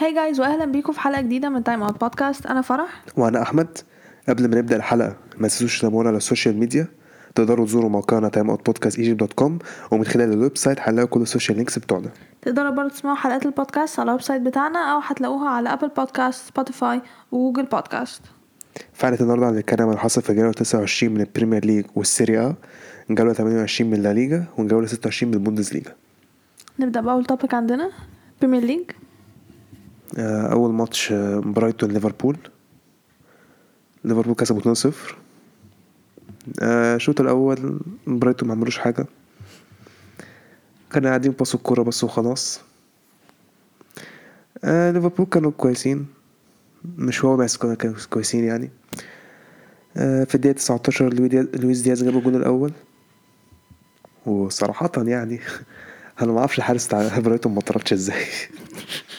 Hi guys واهلا بيكم في حلقة جديدة من Time Out Podcast أنا فرح. وأنا أحمد. قبل ما نبدأ الحلقة ما تنسوش تتابعونا على ال social media تقدروا تزوروا موقعنا Time Out Podcast Egypt dot com ومن خلال ال website هتلاقوا كل ال social links بتوعنا. تقدروا برضه تسمعوا حلقات البودكاست على ال website بتاعنا أو هتلاقوها على Apple Podcasts Spotify و Google Podcasts حلقه النهارده هنتكلم عن اللي حصل في الجوله 29 من ال Premier League وال Serie A الجوله 28 من La Liga والجوله 26 من ال Bundesliga نبدأ بأول topic عندنا Premier League أول ماتش آه، برايتون ليفربول. ليفربول كسبوا 2-0 آه، الشوط الأول برايتون ما عملوش حاجة. كانوا قاعدين باصوا الكورة بس وخلاص. آه، ليفربول كانوا كويسين. مش هو بس كانوا كويسين يعني. آه، في الدقيقة 19 لوي دياز- لويس دياز جاب الجون الأول. وصراحة يعني أنا ما أعرفش الحارس بتاع برايتون ما طردش إزاي.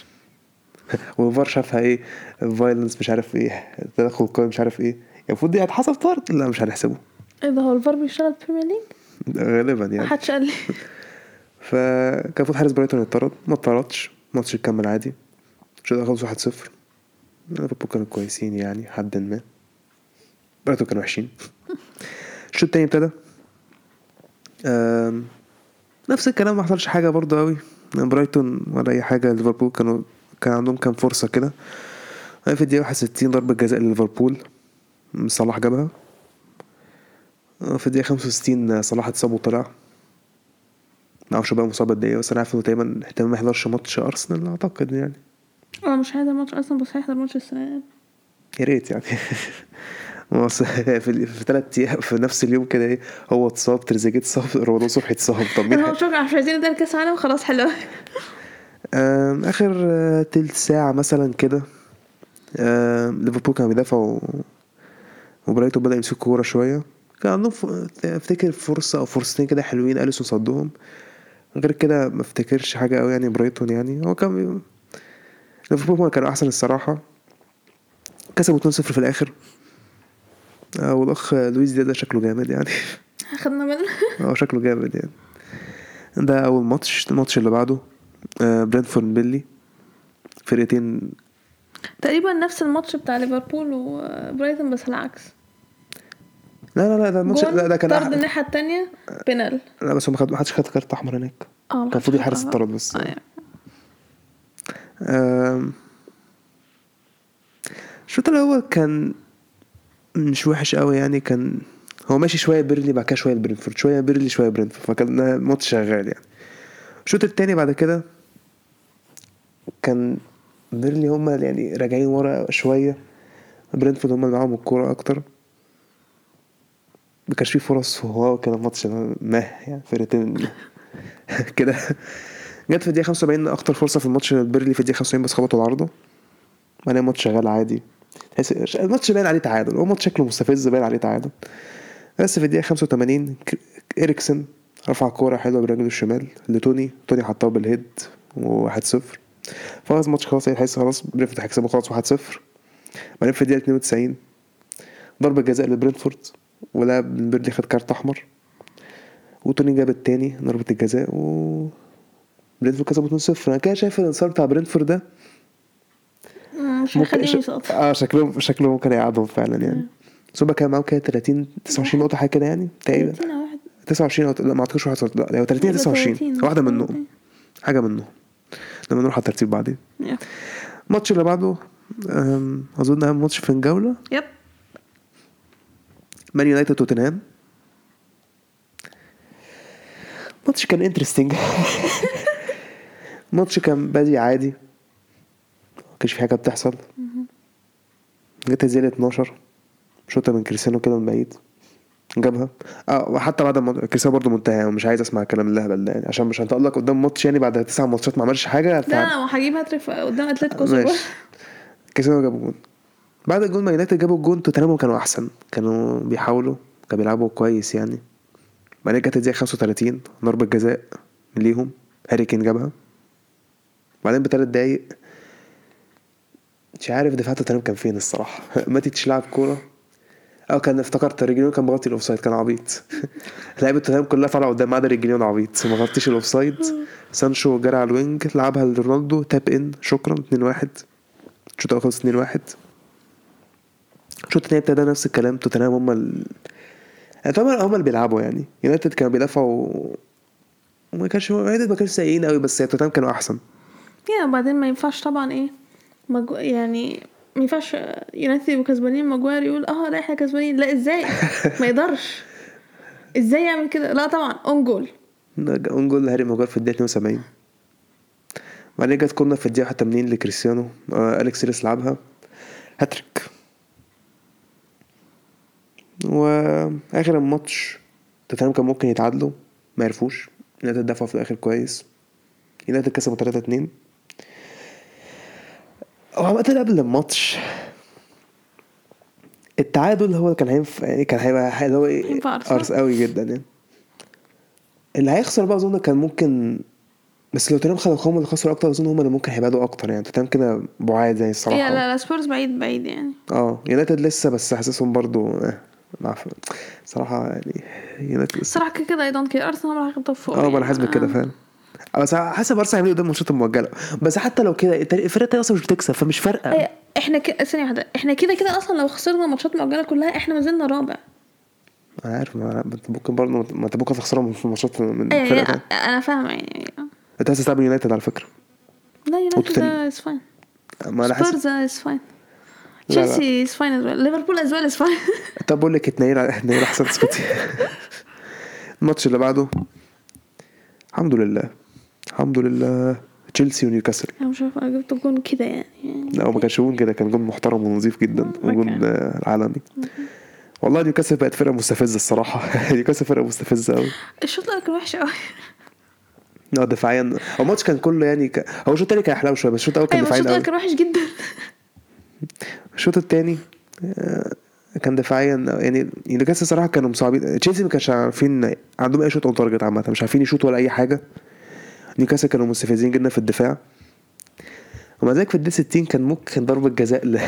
والفار شافها إيه violence مش عارف إيه تدخل قوي مش عارف إيه. المفروض دي هتحسب طرد لا مش هنحسبه. إيه ده هو الفار بيشتغل في البريمير ليج غالبا يعني. محدش قال لي. فكان المفروض حارس برايتون يطرد ما اتطردش الماتش كمل عادي. الشوط الأول خلص 1-0 ليفربول كانوا كويسين يعني حد ما. برايتون كانوا وحشين. الشوط التاني ابتدى. نفس الكلام ما حصلش حاجة برضه قوي برايتون ولا أي حاجة ليفربول كانوا كان عندهم كام فرصة كده. في الدقيقة 61 ضربة جزاء لليفربول. صلاح جابها. في الدقيقة 65 صلاح اتصاب وطلع. معرفش بقى مصاب قد إيه بس أنا عارف إنه تقريبا احتمال ما يحضرش ماتش أرسنال أعتقد يعني. أنا مش هيحضر ماتش أصلا بس هيحضر ماتش السنة يا ريت يعني. هو في في ثلاث أيام في نفس اليوم كده إيه هو اتصاب تريزيجيه اتصاب رمضان صبحي اتصاب. طب مين هي- مش عايزين ندير كأس عالم خلاص حلو آخر آه، تلت ساعة مثلا كده ليفربول كانوا بيدافعوا وبرايتون بدأ يمسك كوره شوية. كان عندهم أفتكر فرصة أو فرصتين كده حلوين أليسون صدهم. غير كده ما افتكرش حاجة قوي يعني برايتون يعني. هو كان ليفربول كانوا أحسن الصراحة. كسبوا 2-0 في الآخر. آه، والأخ لويس دياز ده شكله جامد يعني. خدنا منه. هو شكله جامد يعني. ده أول ماتش الماتش اللي بعده. آه، برينتفورد بيرنلي. فرقتين تقريبا نفس الماتش بتاع ليفربول وبرايتون بس العكس. لا لا لا ده الماتش لا ده كان طرد. الناحية التانية بينالتي. لا بس ما حدش خد كارت أحمر هناك. آه كان المفروض الحارس اتطرد بس. آه، يعني. الشوط الأول كان مش وحش قوي يعني كان هو ماشي شوية بيرنلي بعد كده شوية برينتفورد شوية بيرنلي شوية برينتفورد فكان ماتش شغال يعني. الشوط التاني بعد كده كان بيرنلي هما يعني راجعين ورا شوية. برينتفورد هما اللي معاهم الكورة أكتر. ما كانش فيه فرص وهو كان الماتش meh يعني فرقتين كده. جت في الدقيقة 75 أكتر فرصة في الماتش بيرنلي في الدقيقة 75 بس خبطوا العارضة. بعدين الماتش شغال عادي. الماتش باين عليه تعادل. هو ماتش شكله مستفز باين عليه تعادل. بس في الدقيقة 85 ك- إريكسن رفع كورة حلوة برجله الشمال لتوني. توني حطها بال head و1 0 خلاص الماتش خلاص تحس خلاص برينتفورد هيكسبوا خلاص 1 0 بعدين في الدقيقة 92 ضربة جزاء لبرينتفورد ولاعب بيرنلي خد كارت أحمر. وتوني جاب التاني ضربة الجزاء و برينتفورد كسبوا 2-0 أنا كده شايف الانتصار بتاع برينتفورد ده مش ممكن هيخليهم ش... يسقطوا آه شكله شكله ممكن يقعدهم فعلا يعني. بس هما كان معاهم كده 30 29 نقطة حاجة كده يعني تقريبا. 30 أو واحد 29 أو لا ما أعتقدش واحد لا هو 30 يبقى 29 30. واحدة منهم حاجة منهم لما نروح على الترتيب بعدين. الماتش اللي بعده أظن أهم ماتش في الجولة. yep. مان يونايتد توتنهام. ماتش كان interesting ماتش كان بادئ عادي. ما كانش في حاجة بتحصل. جت زي 12 شوطة من كريستيانو كده من بعيد. جابها. آه وحتى بعد ما كريستيانو برضه منتهي ومش عايز أسمع الكلام الهبل ده يعني عشان مش هنتألق قدام ماتش يعني بعد تسع ماتشات ما عملش حاجة ف... لا أنا هجيب هاتريك قدام أتلتيكو ماشي. كريستيانو جابوا جون. بعد الجون مان يونايتد جابوا الجون توتنهام كانوا أحسن. كانوا بيحاولوا كانوا بيلعبوا كويس يعني. بعدين جت الدقيقة 35 ضربة جزاء ليهم. هاري كين جابها. بعدين بثلاث دقايق مش عارف دفاع توتنهام كان فين الصراحة. ماتيتش لعب كورة. آه كان افتكرت ريجيلون كان مغطي ال offside كان عبيط. لعيبة توتنهام كلها طالعه قدام ما عدا ريجيلون عبيط. ما غطيش ال offside سانشو جرى على ال wing لعبها لرونالدو tap in شكرا 2 1 الشوط الأول خلص 2 1 الشوط التاني ابتدى نفس الكلام توتنهام هم ال... يعني طبعا هم اللي بيلعبوا يعني. يونايتد كانوا بيدافعوا وما كانش يونايتد ما كانش سيئين قوي بس توتنهام كانوا أحسن. yeah وبعدين ما ينفعش طبعا إيه؟ مجو... يعني ما ينفعش يونايتد يبقوا كسبانين ماجواير يقول آه لا إحنا كسبانين لا إزاي؟ ما يقدرش. إزاي يعمل كده؟ لا طبعا اون جول اون جول هاري ماجواير في الدقيقة 72 بعدين جت كورنر في الدقيقة 81 لكريستيانو. آه أليكس تيليس لعبها. هاتريك. وآخر الماتش توتنهام كان ممكن يتعادلوا ما عرفوش. يونايتد دفعوا في الآخر كويس. يونايتد كسبوا 3 2 وعامة قبل الماتش. التعادل هو اللي كان هينفع يعني كان هيبقى اللي هو إيه. أرس قوي جدا يعني. اللي هيخسر بقى أظن كان ممكن بس لو توتنهام خدوا هم اللي خسروا أكتر أظن هم اللي ممكن هيبعدوا أكتر يعني. توتنهام كده بعاد يعني الصراحة. لا لا سبيرز بعيد بعيد يعني. آه يونايتد لسه بس حاسسهم برضو آه، معف- صراحة يعني يونايتد لسه. الصراحة كده كده I don't care أرسنال راح ياخد فوق آه ما أنا حاسس بكده فعلا. بس حاسس ارسنال هيعملوا قدام الماتشات المؤجلة. بس حتى لو كده الفرقة التانية أصلا مش بتكسب فمش فارقة. إيه، إحنا كده ثانية واحدة. إحنا كده كده أصلا لو خسرنا ماتشات مؤجلة كلها إحنا ما زلنا رابع. أنا عارف ما أنت ممكن برضه ما أنت ممكن تخسرهم في ماتشات من إيه فرقة يعني تانية. أنا فاهمة يعني أنت عايز تلعب يونايتد على فكرة. لا يونايتد. is fine ما أنا حاسس is fine. تشيلسي is fine ليفربول as well is fine طب بقول لك اتنين اتنين أحسن اسكتي الماتش اللي بعده الحمد لله. الحمد لله. تشيلسي ونيوكاسل. أنا مش عارفة أنا جبت جون كده يعني. لا هو ما كانش جون كده كان جون محترم ونظيف جدا. آه، عالمي. والله نيوكاسل بقت فرقة مستفزة الصراحة. نيوكاسل فرقة مستفزة قوي الشوط الأول كان وحش قوي آه دفاعيا. هو الماتش كان كله يعني ك... هو الشوط التاني كان أحلى شوية بس الشوط الأول كان الشوط دفاعيا الأول قوي كان وحش جدا. الشوط التاني آه، كان دفاعيا يعني نيوكاسل الصراحه كانوا مصعبين. تشيلسي ما كانش عارفين عندهم أي shot on target عامة مش عارفين يشوطوا ولا أي حاجة. نيوكاسل كانوا مستفزين جدا في الدفاع. ومع ذلك في الدقيقه 60 كان ممكن ضربة جزاء ل...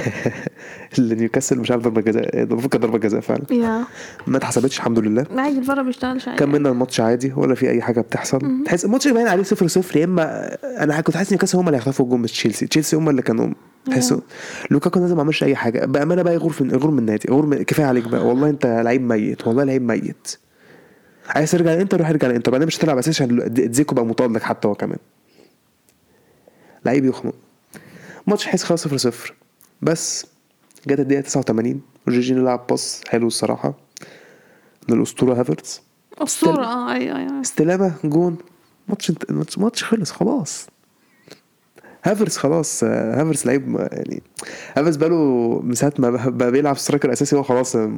لنيوكاسل مش عارف ضربة جزاء المفروض كانت ضربة جزاء فعلا. يا. ما اتحسبتش الحمد لله. عادي الفار ما بيشتغلش عادي كملنا الماتش عادي ولا في أي حاجة بتحصل. تحس الماتش باين عليه صفر صفر يا إما أنا كنت حاسس نيوكاسل هم اللي هيخطفوا الجون مش تشيلسي. تشيلسي هم اللي كانوا تحسوا لوكاكو نازل ما عملش أي حاجة. بأمانة بقى يغور في يغور من النادي يغور من... كفاية عليك بقى. والله أنت لعيب ميت والله لعيب ميت. عايز ترجع الانتر روح ارجع الانتر بعدين مش هتلعب اساسي عشان زيكو بقى مطالق حتى هو كمان. لعيب يخنق. ماتش حيث خلاص 0 0 بس جت الدقيقة 89 وجيجيني لعب pass حلو الصراحة من الأسطورة هافرتز. أسطورة آه أيوه أيوه. استلامه جون. ماتش ماتش ماتش خلص خلاص. هافرز خلاص آه، هافرز لعيب ما- يعني هافرز بقاله من ساعة ما بقى- بيلعب striker أساسي هو خلاص آه،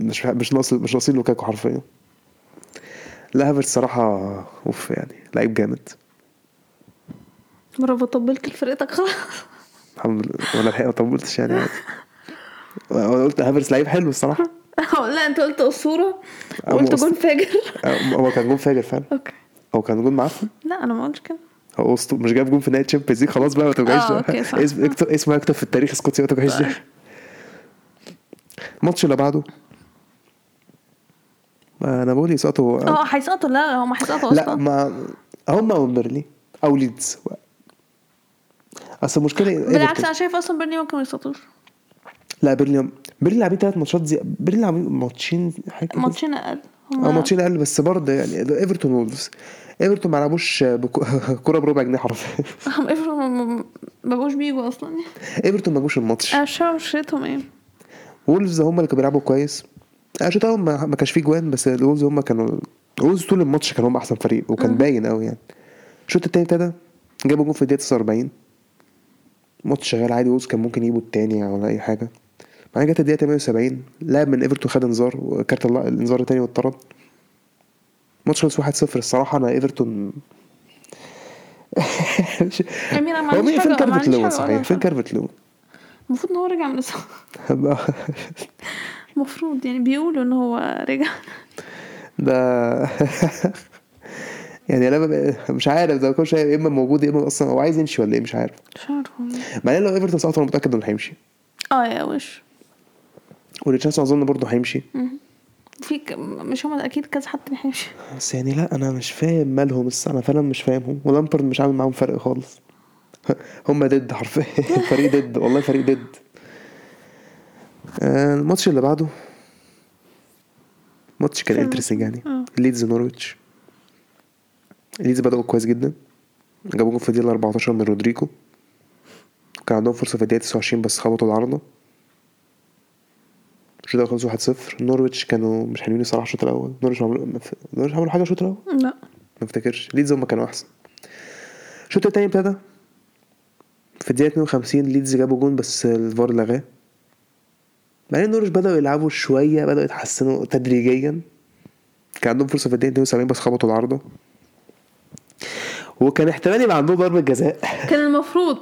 مش مش ناقص مش ناقصين لوكاكو حرفيا. لا هافرز صراحة أوف يعني لعيب جامد. برافو طبلت لفرقتك خلاص. الحمد لله. ولا الحقيقة ما طولتش يعني عادي. أنا قلت هافرز لعيب حلو الصراحة. لا أنت قلت أسطورة. أما وقلت جون فاجر. هو كان جون فاجر فعلا. أوكي. هو كان جون معفن؟ لا أنا ما قلتش كده. هو مش جايب جون في نهايه Champions League؟ خلاص بقى ما تبقاش آه،. اسم اكتب اسمه يكتب في التاريخ اسكتي ما تبقاش ده الماتش اللي بعده ما أنا بقول يسقطوا آه هيسقطوا. لا لا هم هيسقطوا لا أصلا. ما هم يا بيرلي أو ليدز. أصل المشكلة بالعكس إيفرتون. أنا شايف أصلا برني ممكن ما يسقطوش. لا بيرلي بيرلي لاعبين ثلاث ماتشات زي بيرلي لاعبين ماتشين حاجة. ماتشين أقل. آه ماتشين أقل بس برضه يعني إيفرتون وولفز. إيفرتون ما لعبوش كوره بربع جنيه حرفيا. إيفرتون ما- بقوش بيجوا أصلا إيفرتون ما جوش الماتش. أنا مش فاهمة مشكلتهم إيه. وولفز هم اللي كانوا بيلعبوا كويس. الشوط الأول ما كانش فيه جوان بس الولفز هم كانوا الولفز طول الماتش كانوا هم أحسن فريق وكان باين قوي يعني. الشوط التاني ابتدى جابوا جون في الدقيقة 49 الماتش شغال عادي وولفز كان ممكن يجيبوا التاني ولا أي حاجة. بعدين جت الدقيقة 78 لاعب من إيفرتون خد انذار وكارت الانذار التاني واتطرد. الماتش خلص 1-0 الصراحة أنا إيفرتون هو مين؟ فين كالفرت لوين؟ صحيح. فين كالفرت لوين؟ المفروض إن هو رجع من الإصابة. المفروض يعني بيقولوا إن هو رجع. ده يعني أنا مش عارف ده كل شوية يا إما موجود يا إما أصلا هو عايز يمشي ولا إيه مش عارف. مش عارفة والله. بعدين لو إيفرتون سقط أنا متأكد إنه هيمشي. آه يا وش. وريتشاردسون أظن برضه هيمشي. في ك... مش هما أكيد كذا حد هيمشي. بس يعني لا أنا مش فاهم مالهم أنا فعلا مش فاهمهم. ولامبرد مش عامل معاهم فرق خالص. هم ضد حرفيا. فريق ضد والله فريق ضد. الماتش اللي بعده. ماتش كان. interesting يعني. آه. ليدز نورويتش. ليدز بدأوا كويس جدا. جابوا جول في الدقيقة 14 من رودريجو. كان عندهم فرصة في الدقيقة 29 بس خبطوا العارضة. الشوط الأول خلصوا 1-0 نورويتش كانوا مش حلوين الصراحة الشوط الأول. نورويتش عملوا نورويتش عملوا حاجة الشوط الأول؟ لا. ما افتكرش. ليدز هم كانوا أحسن. الشوط التاني ابتدى. في الدقيقة 52 ليدز جابوا جون بس الفار لغاه. بعدين نورتش بدأوا يلعبوا شوية بدأوا يتحسنوا تدريجيا. كان عندهم فرصة في الدقيقة 72 بس خبطوا العارضة وكان احتمال يبقى عندهم ضربة جزاء. كان المفروض.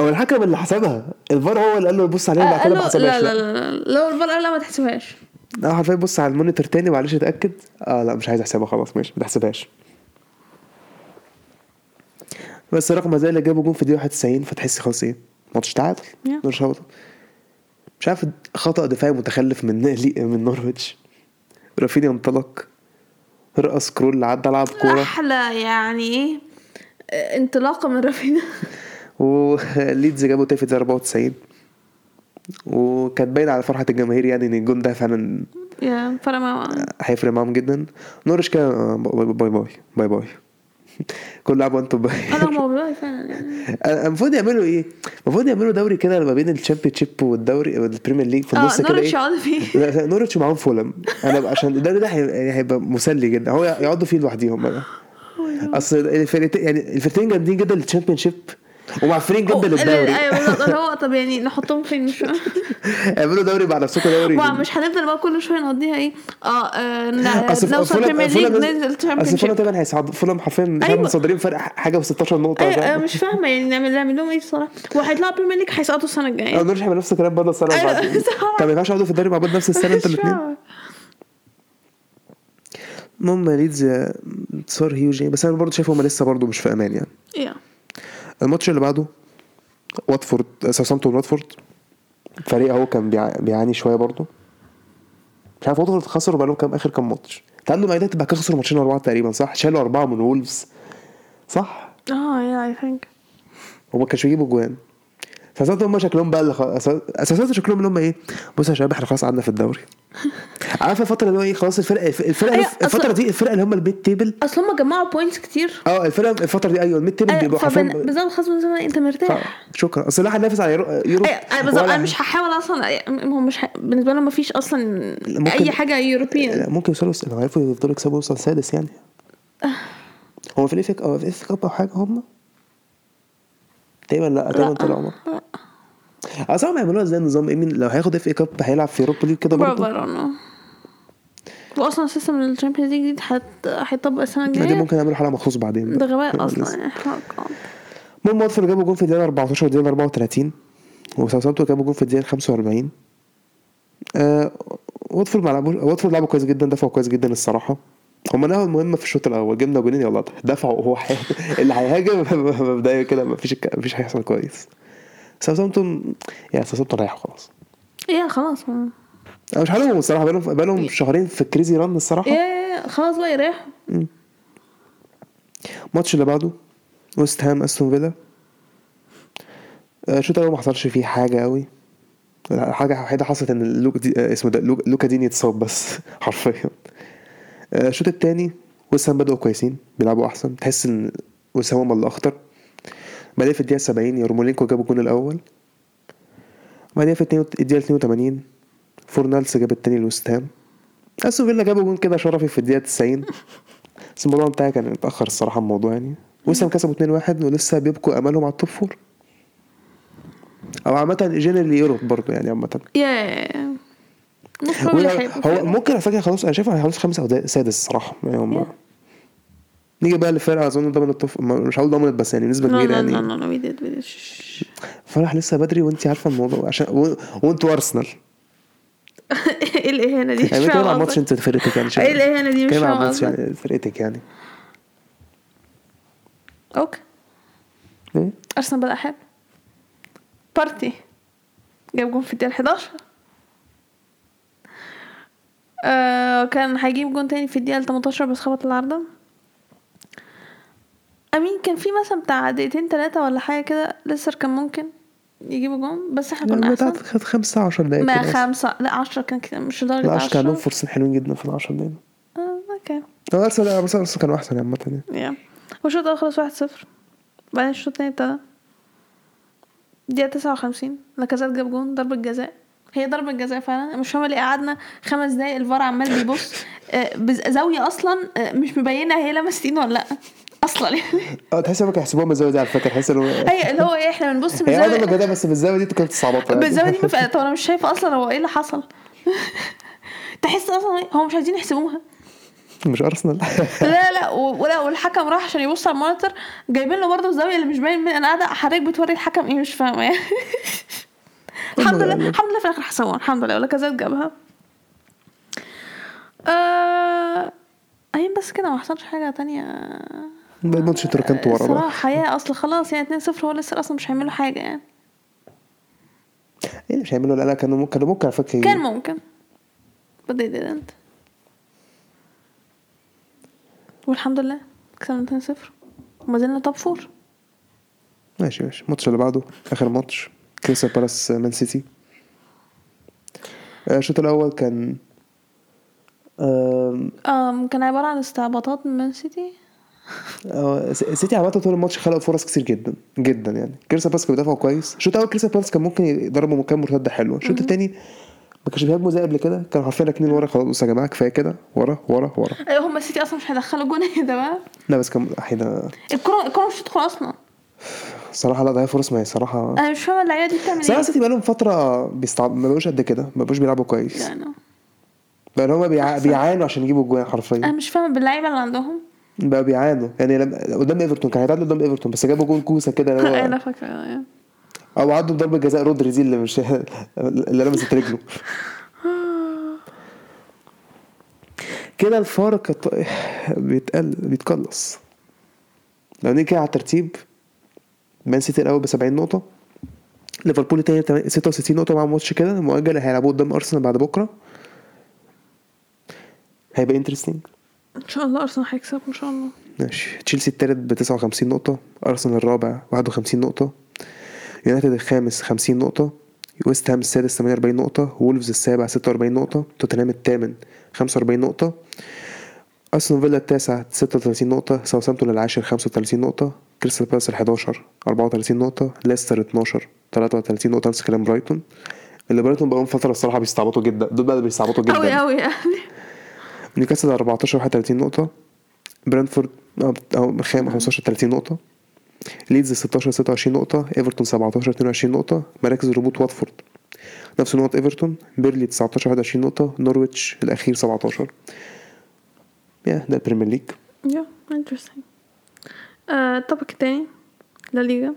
هو الحكم اللي حسبها. الفار هو اللي قال له بص عليها بعد قال كده ما حسبهاش لا لا لا لا لو الفار قال لا ما تحسبهاش. لا حرفيا بص على الـ monitor تاني معلش اتأكد. آه لا مش عايز أحسبها خلاص ماشي ما تحسبهاش. بس رغم ذلك جابوا جون في الدقيقة 91 فتحس خلاص إيه. ماتش تعادل Yeah. مش هبط مش عارف خطأ دفاعي متخلف من لي- من نورويتش. رافينيا انطلق. رقص كرول عدى لعب كورة. أحلى يعني إيه؟ آه، انطلاقة من رافينيا وليدز جابوا في الدقيقة 94 وكانت باينة على فرحة الجماهير يعني إن الجون ده فعلا يا فرق مع هيفرق معاهم جدا. نورتش كان آه، bye bye bye bye bye. كل لعبه أنتم bye أنا والله فعلا يعني. المفروض يعملوا إيه؟ المفروض يعملوا دوري كده ما بين الـ Championship والدوري وال Premier League في آه النص كده نورتش إيه؟ يقعدوا فيه. نورتش معاهم فولم. أنا عشان الدوري ده هي- هيبقى مسلي جدا. هو يقعدوا فيه لوحديهم بقى. أصل الفرقتين يعني الفرقتين جامدين جدا لل Championship ومعفرين جدا للدوري. أيوه بالظبط. اللي هو طب يعني نحطهم فين؟ مش اعملوا دوري مع نفسكم دوري ما مش هنفضل بقى كل شوية نقضيها إيه؟ آه, آه نوصل فولم- بريمير ليج فولم- ننزل تشامبيون فولم شيب تقريبا هيصعد فولم حرفيا عارف أيوة. مصدرين فرق حاجة و16 نقطة. أيوه؟ أنا مش فاهمة يعني نعمل نعمل لهم إيه الصراحه وهيطلعوا بريمير ليج هيسقطوا السنة الجاية. نورش هيبقى نفس الكلام برضه السنة اللي أيوة، بعدين صح. طب ما ينفعش يقعدوا في الدوري مع بعض نفس السنة أنتوا مش الاثنين. المهم ليدز آه، صار هيوج يعني، بس أنا برضه شايف هم لسه برضه مش في أمان يعني. الماتش اللي بعده واتفورد ساوثامبتون واتفورد فريق أهو كان بيع- بيعاني شوية برضه. مش عارف واتفورد خسروا بقالهم كام آخر كام ماتش. تعادلوا مع يونايتد كده خسروا ماتشين ورا بعض تقريبا صح؟ شالوا أربعة من وولفز صح؟ آه yeah I think هما كانش بيجيبوا جوان. ساوثامبتون هم شكلهم بقى اللي خ... أساسا شكلهم اللي هم إيه؟ بصوا يا شباب إحنا خلاص قعدنا في الدوري. عارفه الفترة اللي هو إيه؟ خلاص الفرقه الفرقه أيوة، الفترة دي الفرقه اللي هم الـ mid table. أصل هم جمعوا points كتير. آه الفرقه الفترة دي أيوه الـ mid table أيوة، بيبقوا حرفيا بالظبط خلاص زمان أنت مرتاح. شكرا. أصل الواحد نافس على يورو, أيوه أيوة، بالظبط. أنا مش هحاول أصلا هو مش ح... بالنسبة لهم مفيش أصلا أي حاجة يوروبيان لا، ممكن يوصلوا لو عرفوا يفضلوا يكسبوا يوصل سادس يعني. هو في الافك أو في الافك أو حاجة هم تقريبا لا تقريبا طلعوا مرة. لا. اصل هم يعملوها إزاي النظام إيه لو هياخد اف اي كاب هيلعب في أوروبا ليج كده برافو برضه don't know. واصلا سيستم الشامبيونز ليج دي هت- هيطبق السنة ما دي الجاية ممكن يعملوا حلقه مخصوص بعدين ده. غباء أصلا لسه. يعني. المهم واتفورد جابوا جون في الدقيقة 14 والدقيقة 34 وساوثامبتون جابوا جون في الدقيقة 45 آه واتفورد ما لعبوش واتفورد لعبوا كويس جدا دفعوا كويس جدا الصراحة هم نهوا المهمة في الشوط الأول جبنا جونين يلا دفعوا وهو حي... اللي هيهاجم مبدئيا كده مفيش مفيش هيحصل كويس. ساوثامبتون يعني ساوثامبتون رايح خلاص. يا خلاص. ما- أنا مش حالهم الصراحة بقالهم بقالهم شهرين في ال crazy run الصراحة. يا يا- يا خلاص بقى يريح. الماتش اللي بعده ويست هام أستون فيلا. آه، الشوط الأول ما حصلش فيه حاجة قوي حاجة وحيدة حصلت إن لوك دي آه، اسمه ده لوك- لوكا ديني اتصاب بس حرفيا. الشوط الثاني ويست هام بدأوا كويسين بيلعبوا أحسن. تحس إن ويست هام هم اللي أخطر. بعدين في الدقيقة 70 يرمولينكو جاب الجون الأول. بعدين في الدقيقة 82 فورنالس جاب التاني لويست هام. أستون فيلا جابوا جون كده شرفي في الدقيقة 90 بس الموضوع انتهى كان اتأخر الصراحة الموضوع يعني. ويست هام كسبوا 2-1 ولسه بيبقوا أملهم على ال top four أو عامة generally Europe برضه يعني عامة. يا مش هو, هو. ممكن على فكرة خلاص أنا شايف هيخلص خامس دا- سادس الصراحة يعني هم. نيجي بقى لفرقة أظن ضمن ال top مش هقول ضمنت بس يعني كبيرة no, يعني. فرح لسه بدري وأنت عارفة الموضوع عشان و... وأنتوا أرسنال إيه الإهانة دي مش يعني فاهمة على الماتش قصدك. أنت فرقتك يعني إيه الإهانة دي مش فاهمة قصدك. يعني فرقتك يعني okay إيه؟ أرسنال بدأ حلو بارتي جاب جون في الدقيقة 11 آه كان هيجيب جون تاني في الدقيقة 18 بس خبط العارضة. أمين كان في مثلا بتاع دقيقتين تلاتة ولا حاجة كده لسه كان ممكن يجيبوا جون بس إحنا كنا أحسن. خد 15 دقايق ما. خمسة لا عشرة كان كده مش لدرجة لا عشان كان عندهم عشرة. فرصتين حلوين جدا في ال 10 دقايق. آه okay. أرسنال لا، بس أرسنال كانوا أحسن عامة يعني. والشوط الأول خلص واحد صفر. بعدين الشوط التاني ابتدى. دقيقة تسعة وخمسين. لاكازيت جاب جون ضربة جزاء. هي ضربة جزاء فعلا. مش فاهمة ليه قعدنا خمس دقايق الفار عمال بيبص. آه، بزاوية أصلا آه، مش مبينة هي لمست ايده ولا لأ. أصلا. يعني آه تحس انهم كانوا يحسبوها من الزاويه دي على فكرة تحس إنه هي اللي هو إيه إحنا بنبص من هي عدم زاوية كده بس في الزاوية دي أنت كنت تصعبطها يعني. بالزاوية دي طب أنا مش شايفة أصلا هو إيه اللي حصل. تحس أصلا هم مش عايزين يحسبوها. مش أرسنال. لا لا ولا والحكم راح عشان يبص على ال monitor. جايبين له برضه الزاوية اللي مش باين من أنا قاعدة حضرتك بتوري الحكم إيه مش فاهمة. يعني الحمد لله الحمد لله في الآخر حسبوها الحمد لله ولا كذا جابها. آه أيام بس كده ما حصلش حاجة تانية. الماتش أنتوا ركنتوا ورا بقى. الصراحه يا أصل خلاص يعني 2-0 هو لسه أصلا مش هيعملوا حاجة يعني. إيه مش هيعملوا لا لا كانوا ممكن كانوا ممكن على فكرة كان ممكن. But they didn't. والحمد لله كسبنا 2-0 وما زلنا top four ماشي ماشي. الماتش اللي بعده آخر ماتش. كريستال بالاس مان سيتي. آه، الشوط الأول كان آم كان عبارة عن استعباطات من مان سيتي؟ آه، سيتي عامة طول الماتش خلقوا فرص كتير جدا جدا يعني. كريستال بالاس كانوا بيدافعوا كويس. الشوط الأول كريستال بالاس كان ممكن يضربوا مكان مرتدة حلوة. الشوط الثاني ما كانش بيهاجموا زي قبل كده. كانوا حرفيا راكنين ورا خلاص بصوا يا جماعة كفاية كده. ورا ورا ورا. أيوة هم سيتي أصلا مش هيدخلوا جون. إيه ده بقى؟ لا بس كان أحيانا الكرة الكرة مش تدخل أصلا. صراحة لا ضيع فرص ما هي صراحة. أنا مش فاهمة اللعيبة دي بتعمل صراحة إيه. سيتي بقالهم فترة بيستعب... ما بقوش قد كده ما بقوش بيلعبوا كويس. يعني بقى هما بيع... بيعانوا عشان يجيبوا الجوان أنا حرفيا مش فاهمة باللعيبة اللي عندهم. بقى بيعانوا. يعني لما قدام إيفرتون كان هيتعادلوا قدام إيفرتون بس جابوا جول كوسة كده اللي أنا هو فاكرة يعني. أو عدوا ضربه جزاء رودري دي اللي مش اللي لمست رجله. كده الفارق بيتقل بيتقلص. لو نيجي كده على الترتيب مان سيتي الأول ب 70 نقطة ليفربول التاني تم- 66 نقطة مع ماتش كده مؤجل هيلعبوه قدام أرسنال بعد بكرة. هيبقى interesting إن شاء الله أرسنال هيكسب إن شاء الله. ماشي. تشيلسي التالت ب 59 نقطة أرسنال الرابع 51 نقطة يونايتد الخامس 50 نقطة ويست هام السادس 48 نقطة وولفز السابع 46 نقطة توتنهام الثامن 45 نقطة أستون فيلا التاسع 36 نقطة ساوثهامبتون العاشر 35 نقطة كريستال بالاس ال 11 34 نقطة ليستر 12 33 نقطة نفس كلام برايتون. اللي برايتون بقالهم فترة الصراحة بيستعبطوا جدا دول بقى بيستعبطوا جدا. قوي قوي يعني. نيوكاسل 14 31 نقطة. برنتفورد أو أو خام 15 30 نقطة. ليدز 16 26 نقطة. إيفرتون 17 22 نقطة. مراكز الهبوط واتفورد. نفس نقط إيفرتون. بيرنلي 19 21 نقطة. نورويتش الأخير 17 يا ده ال Premier League. يا interesting الطبق التاني لا ليجا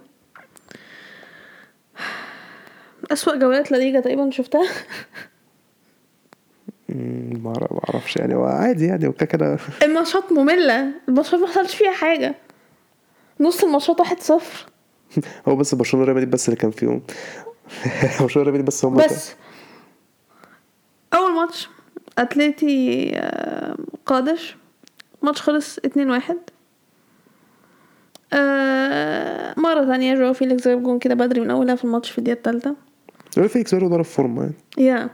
أسوأ جولات لا ليجا تقريبا شفتها ما أعرفش يعني هو عادي يعني وكده كده الماتشات مملة الماتشات ما حصلش فيها حاجة نص الماتشات واحد صفر هو بس برشلونة ريال مدريد بس اللي كان فيهم برشلونة ريال مدريد بس هم بس أول ماتش أتليتي قادش ماتش خلص اتنين واحد آه، مرة تانية جو فيليكس جاب جون كده بدري من أولها في الماتش في الدقيقة التالتة ريال فيكس بقاله ضرب فورمة يعني. yeah.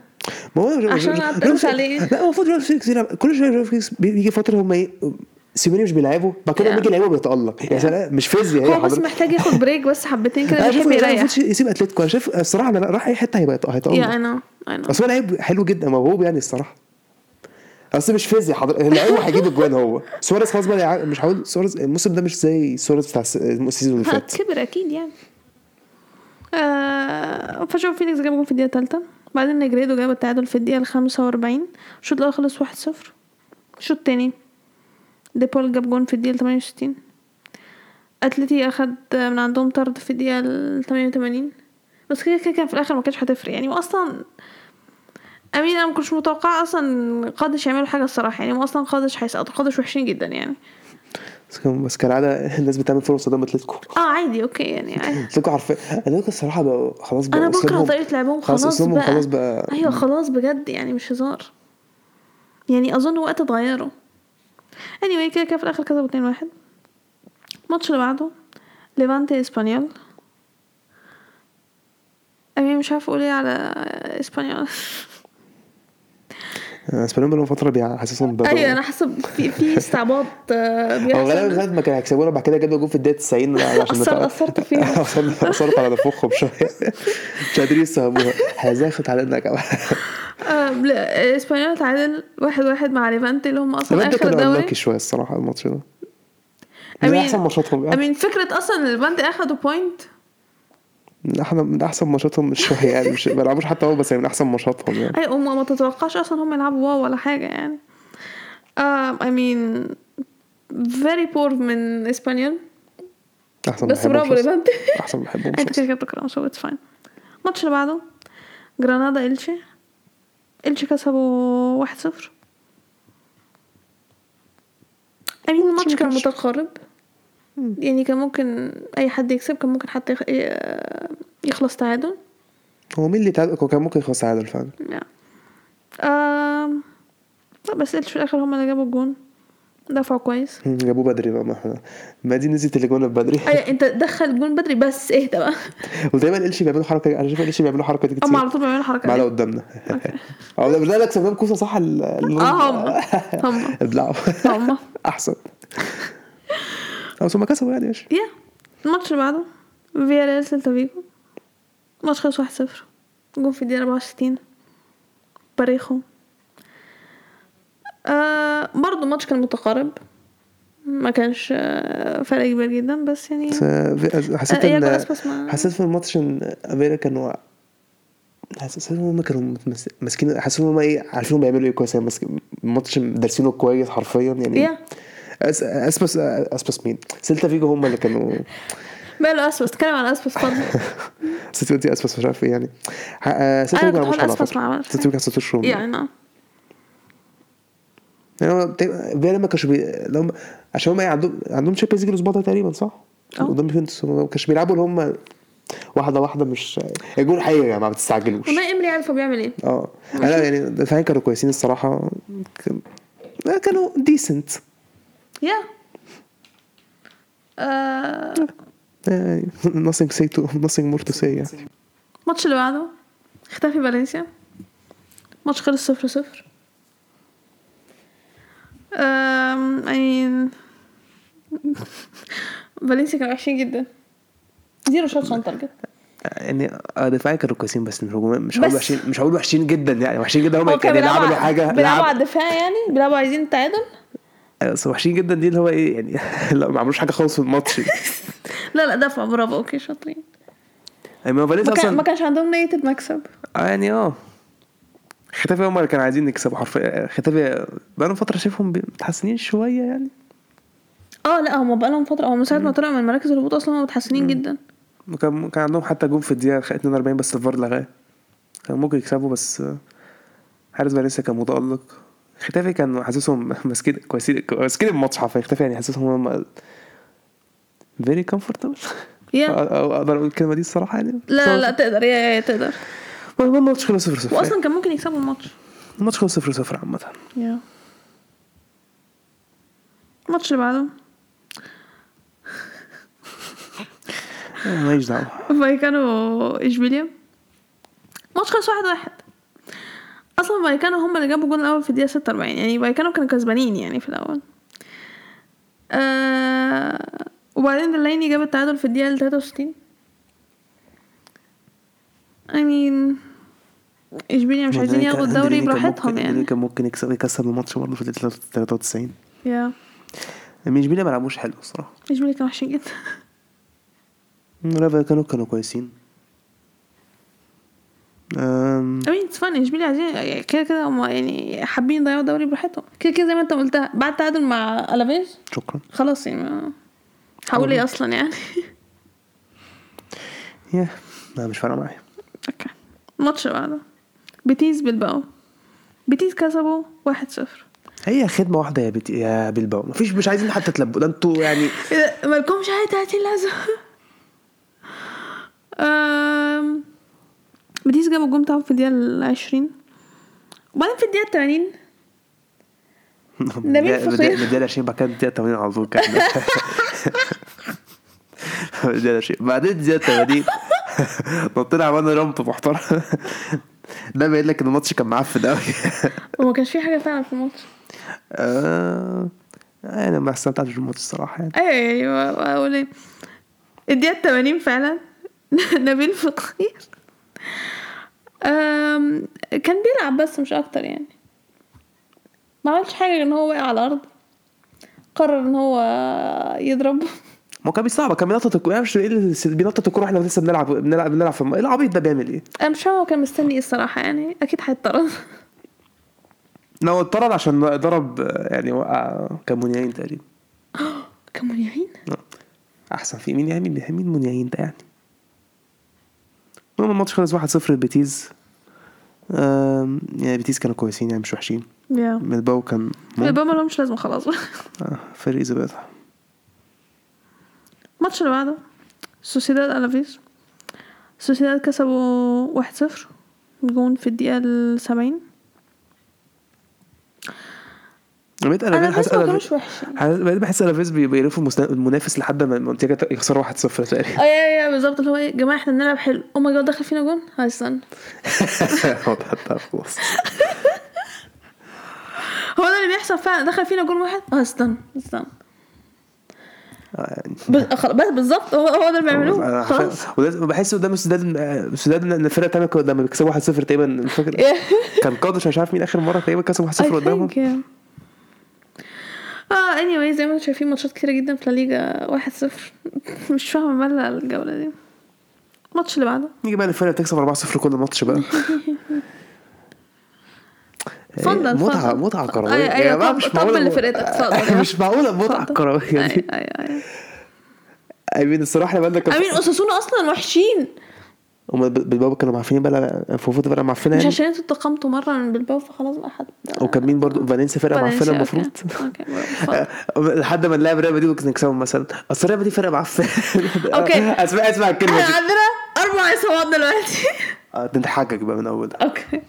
ما هو عشان جو- جو- أتقلش عليه. لا هو المفروض جواو فيليكس يلعب كل جواو فيليكس بي- بيجي فترة هم إيه سيميوني مش بيلعبوا بعد كده. لما يجي يلعبوا بيتألق. يا سلام مش فيزياء هو بس. محتاج ياخد break بس حبتين كده شايف يريح. يسيب أتلتيكو. أنا شايف الصراحة أنا راح أي حتة هيبقى يا هيتالق أنا أنا أصل هو لعيب حلو جدا موهوب يعني الصراحة. اصل مش فيزياء حضرتك اللعيب هيجيب اجوان هو. سواريز خلاص بقى مش هقول سواريز الموسم ده مش زي سواريز بتاع الس- ال season اللي فات. كبر أكيد يعني. آه فشوف فينيكس جاب جول في الدقيقة التالتة بعدين نجريدو جاب التعادل في الدقيقة الخامسة وأربعين. الشوط الأول خلص واحد صفر. الشوط التاني دي بول جاب جون في التمانية وستين. أتلتي أخد من عندهم طرد في التمانية وتمانين. بس كده كده في الآخر ما كانش هتفرق يعني. وأصلا أمين أنا ما كنتش متوقعة أصلا قادش يعملوا حاجة الصراحة. يعني هم أصلا قادش هيسقطوا قادش وحشين جدا يعني. بس كالعاده الناس بتعمل فرص قدام اتلتيكو آه عادي أوكي يعني عادي. اتلتيكو عارفين اتلتيكو الصراحة بقى خلاص بقى أنا بكره طريقة لعبهم. خلاص خلاص بقى. خلاص بقى. أيوه خلاص بجد يعني مش هزار. يعني أظن وقت اتغيروا. Anyway كده كده في الآخر كسبوا 2 واحد. الماتش اللي بعده ليفانتي اسبانيول I mean مش عارفه أقول إيه على اسبانيول اسبانيول بقالهم فترة بيحسسهم ب أيوه أنا حاسة في في استعباط آه، هو غالبا بيحصل لغاية ما كانوا هيكسبونا بعد كده جابوا جول في الدقيقة 90 عشان فيهم. أثرت- أثرت على نفوخهم شوية. مش قادرين يستوعبوها. هزاخت علينا يا جماعة. آه، لا، إسبانيول تعادل واحد واحد مع ليفانتي اللي هم أصلا ليفانتي آخر الدوري unlucky شوية الصراحة الماتش ده. mean- أحسن ماتشاتهم. I mean فكرة أصلا إن ليفانتي أخدوا point من احسن من أحسن ماتشاتهم مش شوية يعني مش ما بيلعبوش حتى هو بس يعني من أحسن ماتشاتهم يعني. أي هم ما تتوقعش أصلا هم يلعبوا wow ولا حاجة يعني. um, I mean very poor من إسبانيول. أحسن بس برافو. ليفانتي أحسن بحبهم أنت. كده كده بتكرههم so it's fine الماتش اللي بعده جرانادا إلشي إلشي كسبوا واحد صفر. أمين الماتش ما كان متقارب. يعني كان ممكن أي حد يكسب كان ممكن حتى يخلص تعادل. هو مين اللي تعادل؟ كان ممكن يخلص تعادل فعلا. yeah. لا بس إلشي في الآخر هما اللي جابوا الجون. دفعوا كويس. جابوه بدري بقى ما إحنا ما دي نزلت الاجوان بدري. أي أنت دخل الجون بدري بس اهدى بقى؟ ودايما إلتشي بيعملوا حركة أنا شايف إلتشي بيعملوا حركة دي هم كتير على طول بيعملوا الحركة معانا قدامنا. آه ده ده كسبناهم كوسة صح؟ آه هم. هم. ابلعوا هم. أحسن. آه بس هم كسبوا يعني ماشي. يا الماتش اللي بعده فياريال سيلتا فيجو. الماتش خلص واحد صفر. جون في الدقيقة أربعة وستين. باريخو. آه برضو الماتش كان متقارب. ما كانش آه فرق كبير جدا بس يعني آه، حسيت آه، ياكل إن حسيت في الماتش إن أمريكا كانوا حسيت إن هم كانوا ماسكين حسيت إن هم إيه عارفين هم بيعملوا إيه كويس يعني الماتش دارسينه كويس حرفيا يعني يا. أس- اسبس أسبس مين؟ سيلتا فيجو هم اللي كانوا ماله أسبس؟ اتكلم على أسبس اتفضل. سيلتا فيجو أسبس مش عارف إيه يعني. آه، سيلتا أنا فيجو كنت ما هقول عملوش أسبس ما حاجة عملش سيلتا فيجو كان ست شهور يعني نعم. يعني فياريال ما كانش بي... عشان هم عندهم عندهم Champions League الأسبوع ده تقريبا صح؟ آه. قدام يوفنتوس. ما كانش بيلعبوا اللي هم واحدة واحدة مش الجول حقيقي يا جماعة ما تستعجلوش. والله إمري عارف هو بيعمل إيه. آه. أنا يعني الدفاعين كانوا كويسين الصراحة. كان... كانوا decent yeah آه يعني nothing say to nothing more to say يعني الماتش اللي بعده خيتافي فالنسيا ماتش خلص صفر صفر um I mean فالنسيا كانوا وحشين جدا zero shots on target يعني آه دفاعين كانوا كويسين بس مش هقول وحشين مش هقول وحشين جدا يعني. وحشين جدا هم هو كان يعني بيلعبوا حاجة بيلعبوا على الدفاع يعني؟ بيلعبوا عايزين التعادل بس وحشين جدا دي اللي هو إيه يعني لا ما عملوش حاجة خالص في الماتش. لا لا دفع برافو. okay شاطرين. ما فالنسيا كان ما أصلا كانش عندهم نية المكسب آه يعني آه. ختافي هم اللي كانوا عايزين يكسبوا حرفيا. ختافي بقالهم فترة شايفهم متحسنين شوية يعني. آه لا هم بقالهم فترة هم من ساعة ما طلعوا من مراكز الهبوط أصلا هم متحسنين جدا. كان كان عندهم حتى جون في الدقيقة 42 بس الفار لغاه. كان ممكن يكسبوا بس آه، حارس فالنسيا كان متألق. ختافي كان حاسسهم ماسكين كويسين ماسكين الماتش حرفيا ختافي يعني حاسسهم هم very comfortable أقدر أقول الكلمة دي الصراحة يعني؟ لا لا لا تقدر. yeah yeah تقدر. الماتش خلص 0 0 واصلا كان ممكن يكسبوا الماتش. الماتش خلص 0 0 عامة. yeah الماتش اللي بعده. ماليش دعوة. فايكانو اشبيليا ماتش خلص واحد واحد. أصلا فايكانو هم اللي جابوا الجون الأول في الدقيقة 46 يعني فايكانو كانوا كسبانين يعني في الأول. آه وبعدين دلاني جاب التعادل في الدقيقة 63 I mean إشبيليا مش عايزين ياخدوا الدوري براحتهم يعني. كان ممكن يكسب يكسب الماتش برضه في الدقيقة 93 يا مش بينا ما لعبوش حلو الصراحة. إشبيليا كانوا وحشين جدا. لا كانوا كانوا كويسين. I mean it's fun اشبيليا عايزين كده كده هم يعني حابين يضيعوا الدوري براحتهم. كده كده زي ما انت قلتها. بعد تعادل مع الافيز شكرا. خلاص يعني هقول إيه أصلا يعني؟ yeah لا مش فارقة معايا. okay. الماتش اللي بعده. بيتيز بلباو بيتيز كسبوا واحد صفر. هي خدمة واحدة يا بيتي يا بلباو مفيش مش عايزين حتى تلبوا ده أنتوا يعني إيه مالكمش حاجة 30 لازم um، بيتيز جابوا الجون بتاعهم في الدقيقة العشرين. وبعدين في الدقيقة التمانين. نبيل فقير. بداية 20 بعد كده الدقيقة 80 على طول كان بداية 20 بعدين الدقيقة 80 نطينا عملنا رمب محترم. ده باين لك إن الماتش كان معفن قوي وما كانش في حاجة فعلا في الماتش؟ آه، أنا ما استمتعتش بالماتش الصراحة يعني. أيوه أقول إيه. الدقيقة 80 فعلا. نبيل فقير كان بيلعب بس مش أكتر يعني. ما عملش حاجة غير إن هو وقع على الأرض. قرر إن هو يضرب. ما كان بيصعب كان بينطط الكورة. أنا مش إيه اللي بينطط الكورة إحنا لسه بنلعب بنلعب بنلعب في العبيط ده بيعمل إيه؟ أنا مش هو كان مستني إيه الصراحة يعني. أكيد هيطرد لا هو اتطرد عشان ضرب آه، يعني وقع كان منيعين تقريبا. كان منيعين أحسن في مين يعني مين مين منيعين ده يعني. المهم الماتش خلص 1-0 لبيتيز. يعني بيتيز كانوا كويسين يعني مش وحشين. يا بلباو كان يبقى ما لهمش لازمة خلاص. آه، فريق زبالة الماتش اللي بعده سوسيداد ألافيز. سوسيداد كسبوا واحد صفر جون في الدقيقة السبعين أنا بقيت أنا أنا بقيت ما أنا كانوش وحشين بقيت بحس الافيز بي- بيقرفوا المنافس لحد ما المنتجة يخسر 1-0 تقريبا. اي اي اي بالظبط. اللي هو إيه يا جماعة إحنا بنلعب حلو. oh my God دخل فينا جون؟ ده خلاص. هو ده اللي بيحصل فعلا. دخل فينا جون واحد؟ آه استنى استنى. آه، يعني. خلاص، بس بالظبط هو هو ده اللي بيعملوه. خلاص. عارف- وده- بحس قدام السودان السودان ان الفرقة الثانية لما بيكسبوا 1-0 تقريبا مش فاكر. كان قادش مش عارف مين آخر مرة تقريبا كسبوا 1-0 I قدامهم. آه anyway زي ما أنتم شايفين ماتشات كتيرة جدا في واحد صفر. مش فاهمة مالها الجولة دي. الماتش اللي بعده. نيجي بقى للفرقة بتكسب 4-0 كل ماتش بقى. اتفضل، إيه، متعة اتفضل. متعة كروية. أيوة، أيوة، يا جماعة طب- مش اتفضل. مش اتفضل. كروية أيوه دي أيوه أيوه أمين الصراحة لما عندك امين اساسونا أصلا وحشين. هم بالبابا كانوا معفنين بقى المفروض فرقة معفنة مش يعني. عشان أنتوا اتقمتوا مرة من بلباو فخلاص بقى حد. وكان مين برضو؟ فالنسيا معفنة فالنسيا، المفروض. okay okay. لحد ما نلاعب ريال مدريد ونكسبهم مثلا. أصل ريال مدريد فرقة معفنة. okay. اسمع اسمع الكلمة إحنا دي عندنا أربع اصابات دلوقتي. آه، أنت حاجك بقى من اولها okay.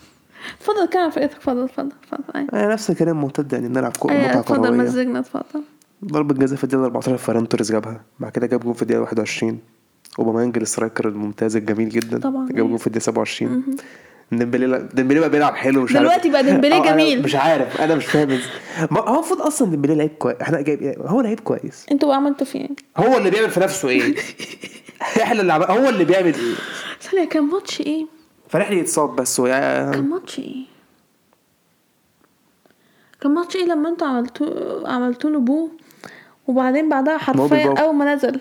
اتفضل كمل على فرقتك اتفضل اتفضل اتفضل أيوه نفس الكلام ممتد يعني بنلعب كورة أيوه متعة اتفضل مزجنا اتفضل. ضربة جزاء في الدقيقة 14 فران توريس جابها. بعد كده جاب جون في الدقيقة 21 اوباميانج ال striker الممتاز الجميل جدا طبعاً، جاب. جون في الدقيقة 27 ديمبلي ديمبلي بقى بيلعب حلو مش دلوقتي بقى ديمبلي آه، أنا جميل. مش عارف أنا مش فاهم هو المفروض أصلا ديمبلي لعيب كويس إحنا جايب هو لعيب كويس أنتوا بقى عملتوا فيه إيه؟ هو اللي بيعمل في نفسه إيه إحنا اللي عمل... هو اللي بيعمل إيه ثانية كان ماتش إيه؟ فرحلي يتصاب بس ويا كان ماتش إيه؟ كان ماتش إيه لما أنتوا عملتوا عملتوا له boo وبعدين بعدها حرفيا. أول ما نزل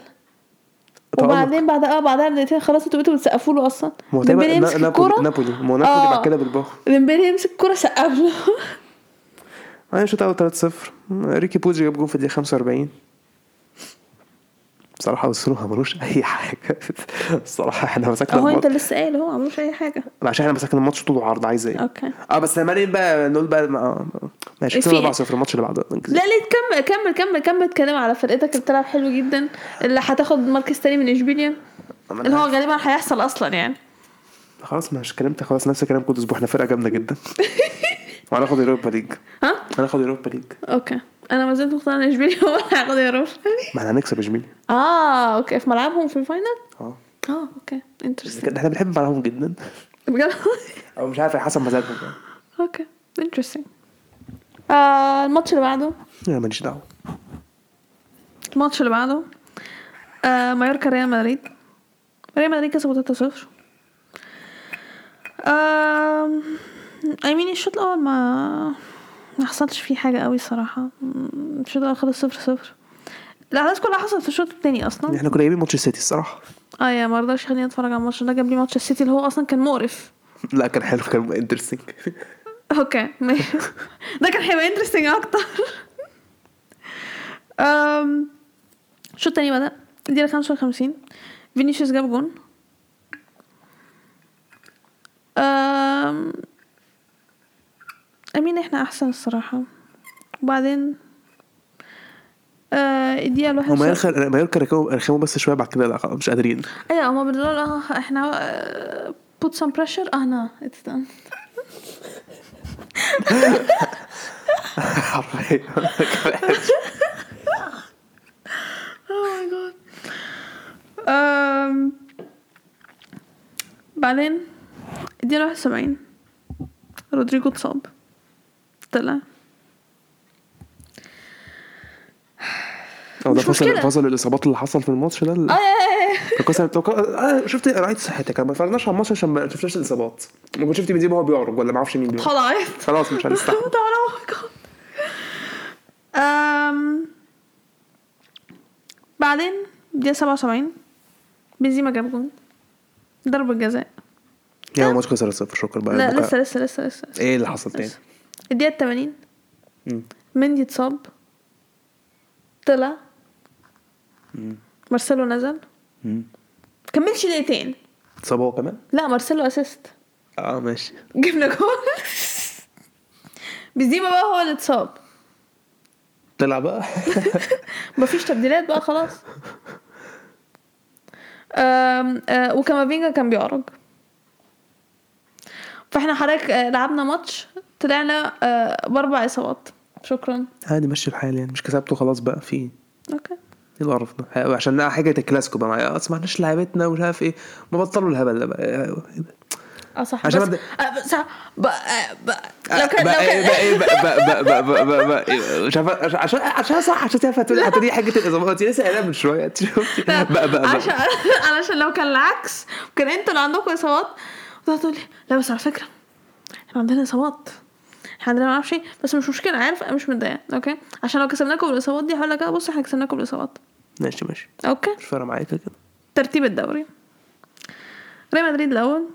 وبعدين بعدها آه بعدها بدقيقتين خلاص أنتوا بقيتوا بتسقفوا له أصلا. ديمبلي يمسك نا- نابولي ما هو نابولي آه. بعد كده بلباو ديمبلي يمسك الكورة سقف له. أنا شوط اول 3-0 ريكي بوج جاب جون في الدقيقة 45 بصراحة وصلوا ملوش أي حاجة. الصراحة إحنا مسكنا أهو أنت لسه قايل اهو عملوش أي حاجة. عشان إحنا مسكنا الماتش طول عرض عايز إيه؟ okay. آه بس لما بقى نقول بقى ما- ماشي كسبنا 4-0 الماتش اللي بعده. لا ليه كمل كمل كمل كمل اتكلم على فرقتك اللي بتلعب حلو جدا اللي هتاخد مركز تاني من إشبيليا اللي هو غالبا هيحصل أصلا يعني. خلاص مش كلمت خلاص نفس الكلام كل أسبوع. إحنا فرقة جامدة جدا. وهناخد يوروبا league. ها؟ هناخد يوروبا league. okay. أنا ما زلت مقتنعه إن إشبيليا هو اللي هياخد يوروبا. ما إحنا هنكسب إشبيليا. آه okay. في ملعبهم في ال final؟ آه. آه okay. interesting إحنا بنحب ملعبهم جدا. بجد؟ أو مش عارف حسب مزاجهم يعني. okay. interesting آه، الماتش اللي بعده؟ أنا ماليش دعوة. الماتش اللي بعده؟ آه، مايوركا ريال مدريد. ريال مدريد كسبوا 3-0 آه اي مين الشوط الأول ما ما حصلش فيه حاجة قوي الصراحه الشوط الأول خلص 0 0 الاحداث كلها حصلت في الشوط الثاني أصلا. إحنا كنا جايبين ماتش السيتي الصراحة. آه يا ما رضاش يخليني أتفرج على الماتش ده جاب لي ماتش السيتي اللي هو أصلا كان مقرف. لا كان حلو كان interesting okay ماشي. ده كان هيبقى interesting أكتر. امم الشوط التاني بدأ الدقيقة 55 فينيسيوس جاب جون. امم أمين إحنا أحسن الصراحة. وبعدين آه، الدقيقة الواحد هما يرخ- مايوركا ركبوا رخموا بس شوية بعد كده لا مش قادرين. أيوه هما بيقولوا آه إحنا آه، put some pressure آه no it's done. حرفيا Oh. بعدين الدقيقة 71 رودريجو اتصاب. طلع. هو ده مش فصل مشكلة. فصل الإصابات اللي حصل في الماتش ده ال- آه بتوع- آه شفت رعاية صحتك. ما اتفرجناش على الماتش عشان ما شفناش الإصابات. ما كنت شفت بنزيما وهو بيعرج ولا ما أعرفش مين بيعرج. خلاص خلاص مش هنستحمل. oh أم... بعدين دقيقة 77 بنزيما جاب جون. ضربة جزاء. يا هو الماتش خسر صفر. شكرا بقى. لا لسه لسه لسه لسه إيه اللي حصل تاني؟ الدقيقة 80 مم. مندي اتصاب. طلع. مارسيلو نزل؟ مم. كملش دقيقتين. اتصاب هو كمان؟ لا مارسيلو اسيست آه ماشي. جبنا جول. بنزيما بقى هو اللي اتصاب. طلع بقى. مفيش تبديلات بقى خلاص. آم، آه، وكامافينجا كان بيعرج. فاحنا حضرتك آه، لعبنا ماتش طلعنا آه، بأربع إصابات. شكرا. عادي مشي الحال يعني مش كسبته خلاص بقى في okay. ده ح- عشان حاجة الكلاسيكو بقى ما سمعناش لعبتنا ومش عارف إيه. ما بطلوا الهبل ده بقى. آه صح. عشان بس آه، بس آه، آه، لو كان لو كان مش عارف عشان عشان صح عشان تعرف هتقولي هتقولي حاجة الاصابات لسه قايلها من شوية. انت شفتي بقى بقى عشان علشان لو كان العكس كان أنتوا اللي عندكم إصابات وتقعد لي لا بس على فكرة إحنا عندنا إصابات. إحنا عندنا ما أعرفش إيه. بس مش مشكلة عارف مش متضايقة. okay؟ عشان لو كسبناكم بالاصابات دي هقول لك آه بص إحنا كسبناكم بالاصابات ماشي ماشي. okay. مش فارقة معايا كده ترتيب الدوري. ريال مدريد الأول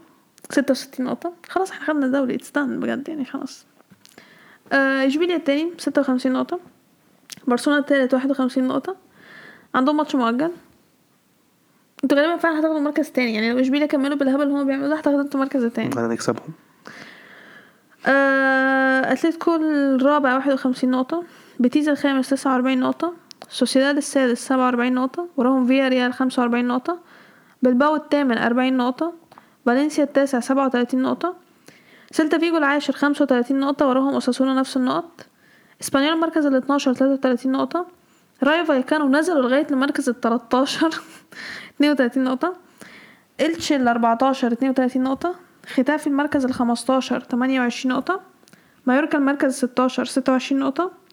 66 نقطة. خلاص إحنا خدنا الدوري. اتستان بجد يعني خلاص. آه، اشبيليا التاني 56 نقطة. برشلونة التالت 51 نقطة. عندهم ماتش مؤجل. أنتوا غالبا فعلا هتاخدوا المركز التاني يعني لو اشبيليا كملوا بالهبل اللي هم بيعملوه ده هتاخدوا أنتوا المركز التاني أنا نكسبهم. آه، أتلتيكو الرابع 51 نقطة. بيتيز الخامس 49 نقطة. سوسيداد السادس 47 نقطة وراهم فياريال 45 نقطة بلباو الثامن 40 نقطة فالنسيا التاسع 37 نقطة سيلتا فيجو العاشر 35 نقطة وراهم أساسونا نفس النقط إسبانيول المركز ال 12 33 نقطة رايو فاليكانو نزلوا لغاية المركز ال 13 32 نقطة إلتش ال 14 32 نقطة ختافي المركز ال 15 28 نقطة مايوركا المركز ال 16 26 نقطة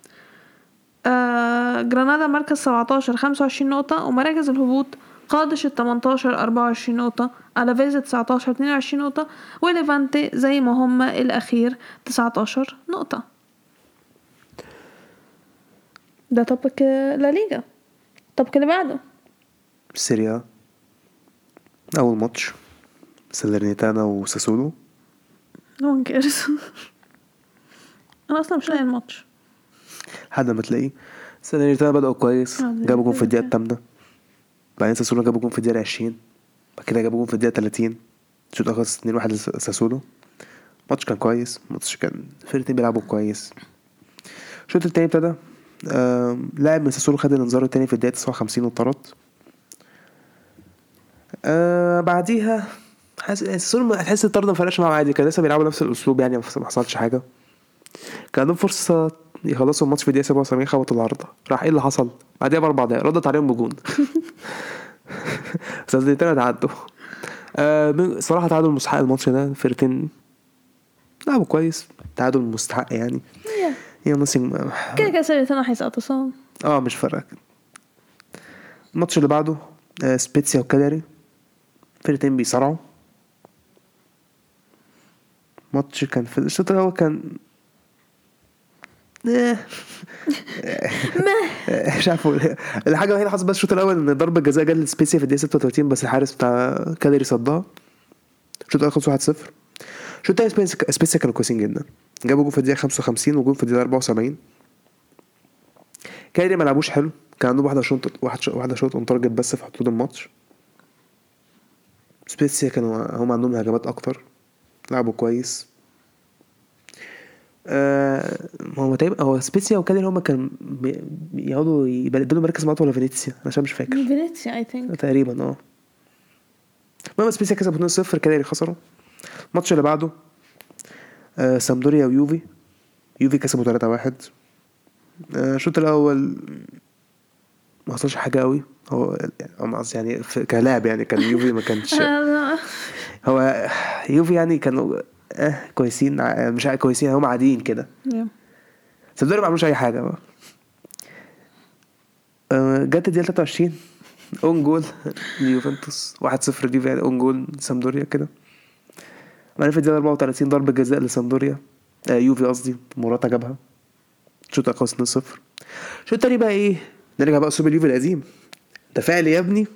آه جرانادا مركز 17 25 نقطة. ومراكز الهبوط قادش ال 18 24 نقطة. ألافيز 19 22 نقطة. وليفانتي زي ما هما الأخير 19 نقطة. ده topic لا ليجا. ال topic اللي بعده. سيريا. أول ماتش. سالرنيتانا وساسولو. no one cares أنا أصلا مش لاقي الماتش. لحد ما تلاقيه. سالرنيتانا بدأوا كويس. جابوا جون في الدقيقة كده. التامنة. بعدين ساسولو جابوا جون في الدقيقة 20 بعد كده جابوا جون في الدقيقة 30 الشوط خلص 2-1 لساسولو الماتش كان كويس. الماتش كان الفرقتين بيلعبوا كويس. الشوط التاني ابتدى لاعب من ساسولو خد الإنذار التاني في الدقيقة 59 واتطرد. آه بعديها حاسس يعني ساسولو هتحس الطرد ما فرقش معاهم عادي. كان لسه بيلعبوا نفس الأسلوب يعني ما حصلش حاجة. كان عندهم فرصة يخلصوا الماتش في الدقيقة 77 خبطوا العارضه راح إيه اللي حصل؟ بعديها بأربع دقايق. ردت عليهم بجون. بس الدقيقتين تعدوا آه صراحة تعادل مستحق الماتش ده. فرقتين لعبوا كويس. تعادل مستحق يعني. هي نصيب كده كده سيرتنا هيسقطوا صح آه مش فارقة. الماتش اللي بعده آه سبيتسيا وكالاري فرقتين بيصارعوا. ماتش كان في الشوط الأول كان آه. آه، مش عارف إيه. الحاجة الوحيدة اللي حصلت بس الشوط الأول إن ضربة جزاء جت لسبيسيا في الدقيقة 36 بس الحارس بتاع كالياري صدها. الشوط الأول خلص 1-0 الشوط التاني سبيسيا- سبيسيا كانوا كويسين جدا. جابوا جول في الدقيقة 55 وجول في الدقيقة 74 كالياري ما لعبوش حلو. كان عندهم واحدة shot واحد shot واحدة shot on target بس في حدود الماتش. سبيتسيا كانوا هم عندهم هجمات أكتر. لعبوا كويس. آه هو تقريبا هو سبيتسيا وكالياري هما كانوا بي- بيقعدوا يبدلوا مركز مع ولا فينيسيا أنا عشان مش فاكر. فينيسيا I think تقريبا آه. المهم سبيسيا كسبوا 2-0 كالياري خسروا. الماتش اللي بعده آه سامبدوريا ويوفي. يوفي كسبوا 3-1 آه، الشوط الأول ما حصلش حاجة قوي. هو يعني قصدي يعني كلاعب يعني كان يوفي ما كانش هو يوفي يعني كانوا آه كويسين ع- مش كويسين هم عاديين كده. سامدوريا ما عملوش أي حاجة. بقى آه، جت الدقيقة 23 أون جول ليوفنتوس. 1-0 ليوفي يعني أون جول سامدوريا كده. بعدين في الدقيقة 34 ضربة جزاء لسامدوريا. آه يوفي قصدي موراتا جابها. الشوط الأول 2-0 الشوط التاني بقى إيه؟ نرجع بقى اسلوب اليوفي القديم. تفاعل يا ابني.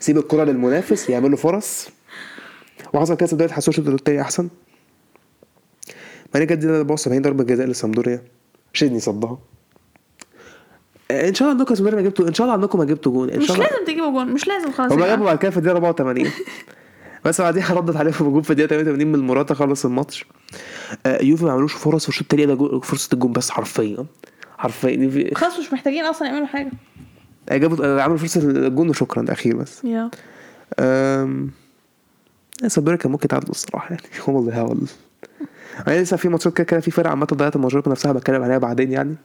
سيب الكرة للمنافس يعمل له فرص وحصل كده سامبدوريا تحسوا الشوط التاني أحسن. بعدين جت الدقيقه 74 ضربة جزاء لسامبدوريا. تشيزني صدها. آه، إن شاء الله عندكم سامبدوريا ما جبتوا إن شاء الله عندكم ما جبتوا جون إن مش شاء الله لازم تجيبوا جون مش لازم خلاص هما يا جابوا. بعد كده في الدقيقة 84 بس بعديها ردت عليهم بجون في الدقيقة 88 من موراتا خلص الماتش. آه، يوفي ما عملوش فرص في الشوط التاني ده فرصة الجون بس حرفيا. حرفيا. يوفي خلاص مش محتاجين أصلا يعملوا حاجة. آه، جابوا عملوا فرصة الجون وشكرا ده أخير بس. يا. أم... سامدوريا كان ممكن يتعادلوا الصراحة يعني. هم اللي هاول. يعني لسه في ماتشات كده كده في فرق عامة ضيعت الماتشات نفسها بتكلم عليها بعدين يعني.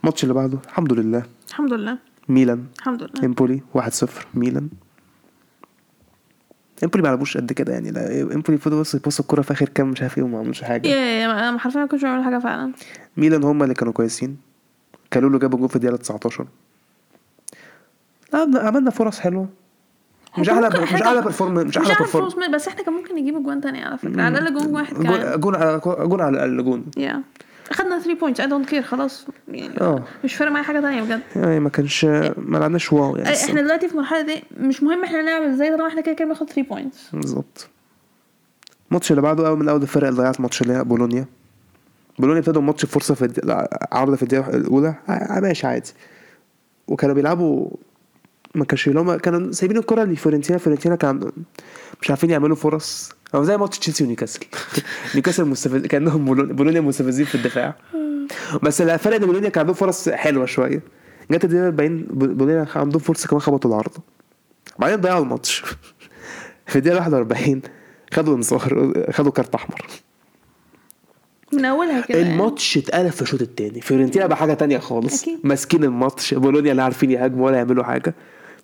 الماتش اللي بعده الحمد لله. الحمد لله. ميلان. الحمد لله. إمبولي 1-0 ميلان. إمبولي ما لعبوش قد كده يعني لا إمبولي فضل بس يبص الكوره في آخر كام مش عارف إيه وما عملوش حاجة. يا yeah أنا حرفيا ما كنتش بعمل حاجة فعلا. ميلان هم اللي كانوا كويسين. كالولو جابوا جول في الدقيقة 19 عملنا عملنا فرص حلوة. مش أحلى مش أحلى perform مش أحلى فوز بس إحنا كان ممكن نجيب جوان تاني على فكرة. على الأقل جون واحد كمان جون على جون على الأقل جون. yeah أخدنا 3 points I don't care خلاص. يعني آه. مش فارق معايا حاجة تانية بجد. يعني ما كانش ما لعبناش wow يعني إحنا دلوقتي في مرحله دي مش مهم إحنا نلعب إزاي طالما إحنا كده كده بناخد 3 points بالظبط. الماتش اللي بعده أول من اول الفرق اللي ضيعت ماتش اللي هي بولونيا. بولونيا ابتدوا الماتش بفرصه في الد... عارضه في الدقيقة الأولى. ماشي عادي. وكانوا بيلعبوا ما كانش اللي هم كانوا سايبين الكرة لفيورنتينا فيورنتينا كان مش عارفين يعملوا فرص. أو زي ماتش تشيلسي ونيوكاسل. نيوكاسل مستفز كأنهم بولون- بولونيا مستفزين في الدفاع. بس الفرق ان بولونيا كان عندهم فرص حلوة شوية. جت الدقيقه 40 بولونيا عندهم فرصة كمان خبطوا العارضه بعدين ضيعوا الماتش. في الدقيقة 41 خدوا انذار خدوا كارت أحمر. من أولها كده يعني. الماتش اتقلب في الشوط الثاني فيورنتينا بقى حاجة تانية خالص. ماسكين الماتش. بولونيا لا عارفين يهاجموا ولا يعملوا حاجة.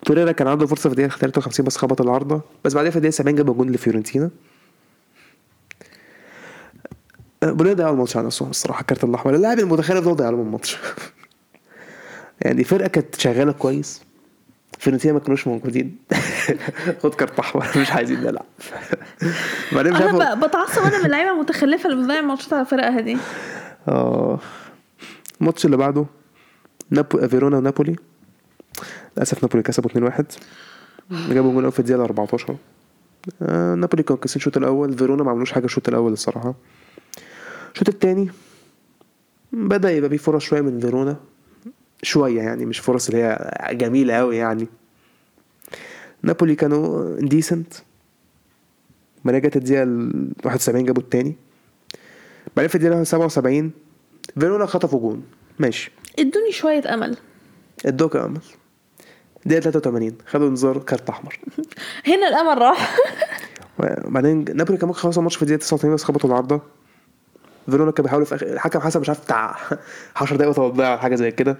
توريرا كان عنده فرصة في الدقيقة 53 بس خبط العارضه بس بعدين في الدقيقة 70 جاب جون لفيورنتينا. آه، بولونيا ضيعوا الماتش على نفسهم الصراحة الكارت الأحمر. اللاعب المتخلف ده ضيع لهم الماتش. يعني فرقة كانت شغالة كويس. فيورنتينا ما كانوش موجودين. خد كارت أحمر مش عايزين نلعب. بعدين أنا بتعصب أنا من اللعيبة المتخلفة اللي بتضيع ماتشات على فرقها دي آه. الماتش اللي بعده نابو... فيرونا ونابولي. للأسف نابولي كسبوا 2-1 جابوا جول في الدقيقة 14 آه نابولي كانوا كاسبين الشوط الأول. فيرونا ما عملوش حاجة الشوط الأول الصراحة. الشوط الثاني بدأ يبقى فيه فرص شوية من فيرونا. شوية يعني مش فرص اللي هي جميلة قوي يعني. نابولي كانوا decent بعدين جت الدقيقة ال 71 جابوا الثاني. بعدين في الدقيقة 77 فيرونا خطفوا جون. ماشي. ادوني شوية أمل. ادوك أمل. دقيقة 83 خدوا انذار كارت أحمر. هنا الأمل راح. وبعدين نابولي كان ممكن يخلصوا الماتش في الدقيقه 89 بس خبطوا العارضة. فيرونا كان بيحاولوا في اخر الحكم حسب مش عارف بتاع 10 دقايق وتوضيع ولا حاجة زي كده.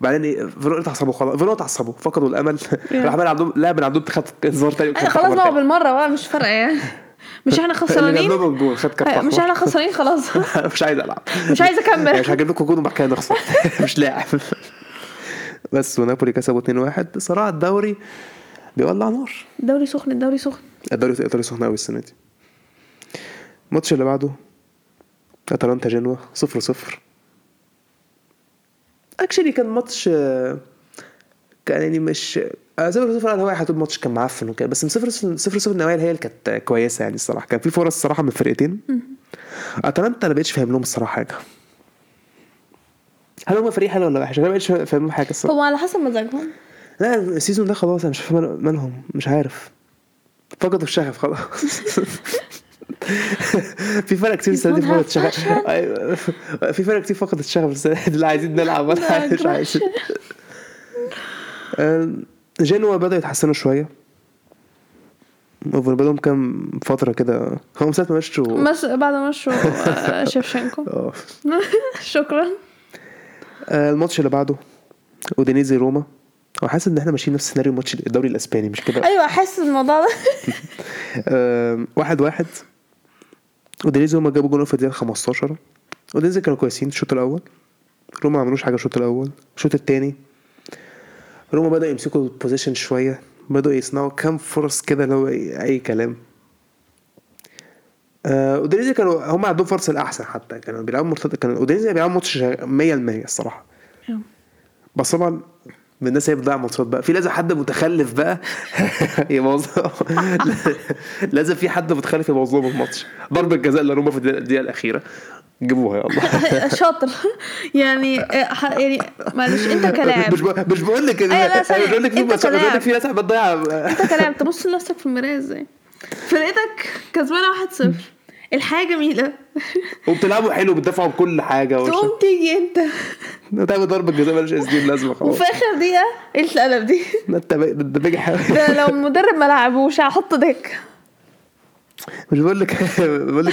بعدين فيرونا اتعصبوا خلاص. فيرونا اتعصبوا. فقدوا الأمل. راح عمل عندهم لاعب من عندهم خد انذار تاني خلاص بقى تاني. بالمرة بقى مش فارقة يعني. مش إحنا خسرانين؟ مش إحنا خسرانين خلاص. مش عايز ألعب. مش عايزه يعني مش اكمل هجيب لكم جون وبعد كده نخسر. مش لاعب. بس ونابولي كسبوا 2-1 صراع الدوري بيولع نار. الدوري سخن الدوري سخن. الدوري الايطالي سخن قوي السنة دي. الماتش اللي بعده أتلانتا جنوا 0 0 اكشلي كان ماتش كان يعني مش آه، 0 0 أنا واحد الماتش كان معفن وكده بس 0 0 0 النوايا هي اللي كانت كويسة يعني الصراحة. كان في فرص الصراحة من الفرقتين. أتلانتا أنا بقتش فاهم لهم الصراحة حاجة. هل هم فريق حلو ولا وحش؟ أنا ما بقتش فاهم حاجة الصراحة. هو على حسب مزاجهم. لا ال season ده خلاص أنا مش فاهم مالهم مش عارف. فقدوا الشغف خلاص. في فرق كتير السنة دي فقدت الشغف. أيوة. في فرق كتير فقدت الشغف السنة دي. اللي عايزين نلعب ولا لا، مش عايزين. آه، جنوا بدأوا يتحسنوا شوية. over بقالهم كام فترة كده. هم ساعة ما مشوا. بس بعد ما مشوا آه، شيفشенكو آه. شكرا. آه الماتش اللي بعده أودينيزي روما. هو حاسس إن إحنا ماشيين نفس سيناريو ماتش الدوري الإسباني مش كده؟ أيوه حاسس الموضوع ده. آه واحد واحد. أودينيزي هما جابوا جول في الدقيقة 15 أودينيزي كانوا كويسين الشوط الأول. روما ما عملوش حاجة الشوط الأول. الشوط الثاني روما بدأ يمسكوا ال possession شوية. بدأوا يصنعوا كام فرص كده اللي هو اي أي كلام. أودينيزي كانوا هم عندهم فرصة الأحسن حتى. كانوا بيلعبوا مرتد كانوا أودينيزي بيلعبوا ماتش 100% الصراحة. بس طبعا من الناس هي بتضيع ماتشات بقى. في لازم حد متخلف بقى. يبوظ لازم في حد متخلف يبوظ لهم الماتش. ضربة جزاء لروما في الدقيقه الأخيرة. جيبوها يلا. شاطر. يعني آه، يعني معلش أنت كلاعب. مش مش بقول لك. مش بقول لك. في ناس بتضيع. أنت كلاعب. تبص لنفسك في المراية إزاي؟ فرقتك كسبانة 1-0 الحياة جميلة. وبتلعبوا حلو بتدافعوا بكل حاجة. تقوم تيجي انت تعمل ضربة جزاء مالهاش اسم لازمة خلاص. وفي آخر دقيقة إيه القلب دي؟ ده انت ده. ده لو المدرب ما لعبوش هحط دك مش بقول لك بقول لك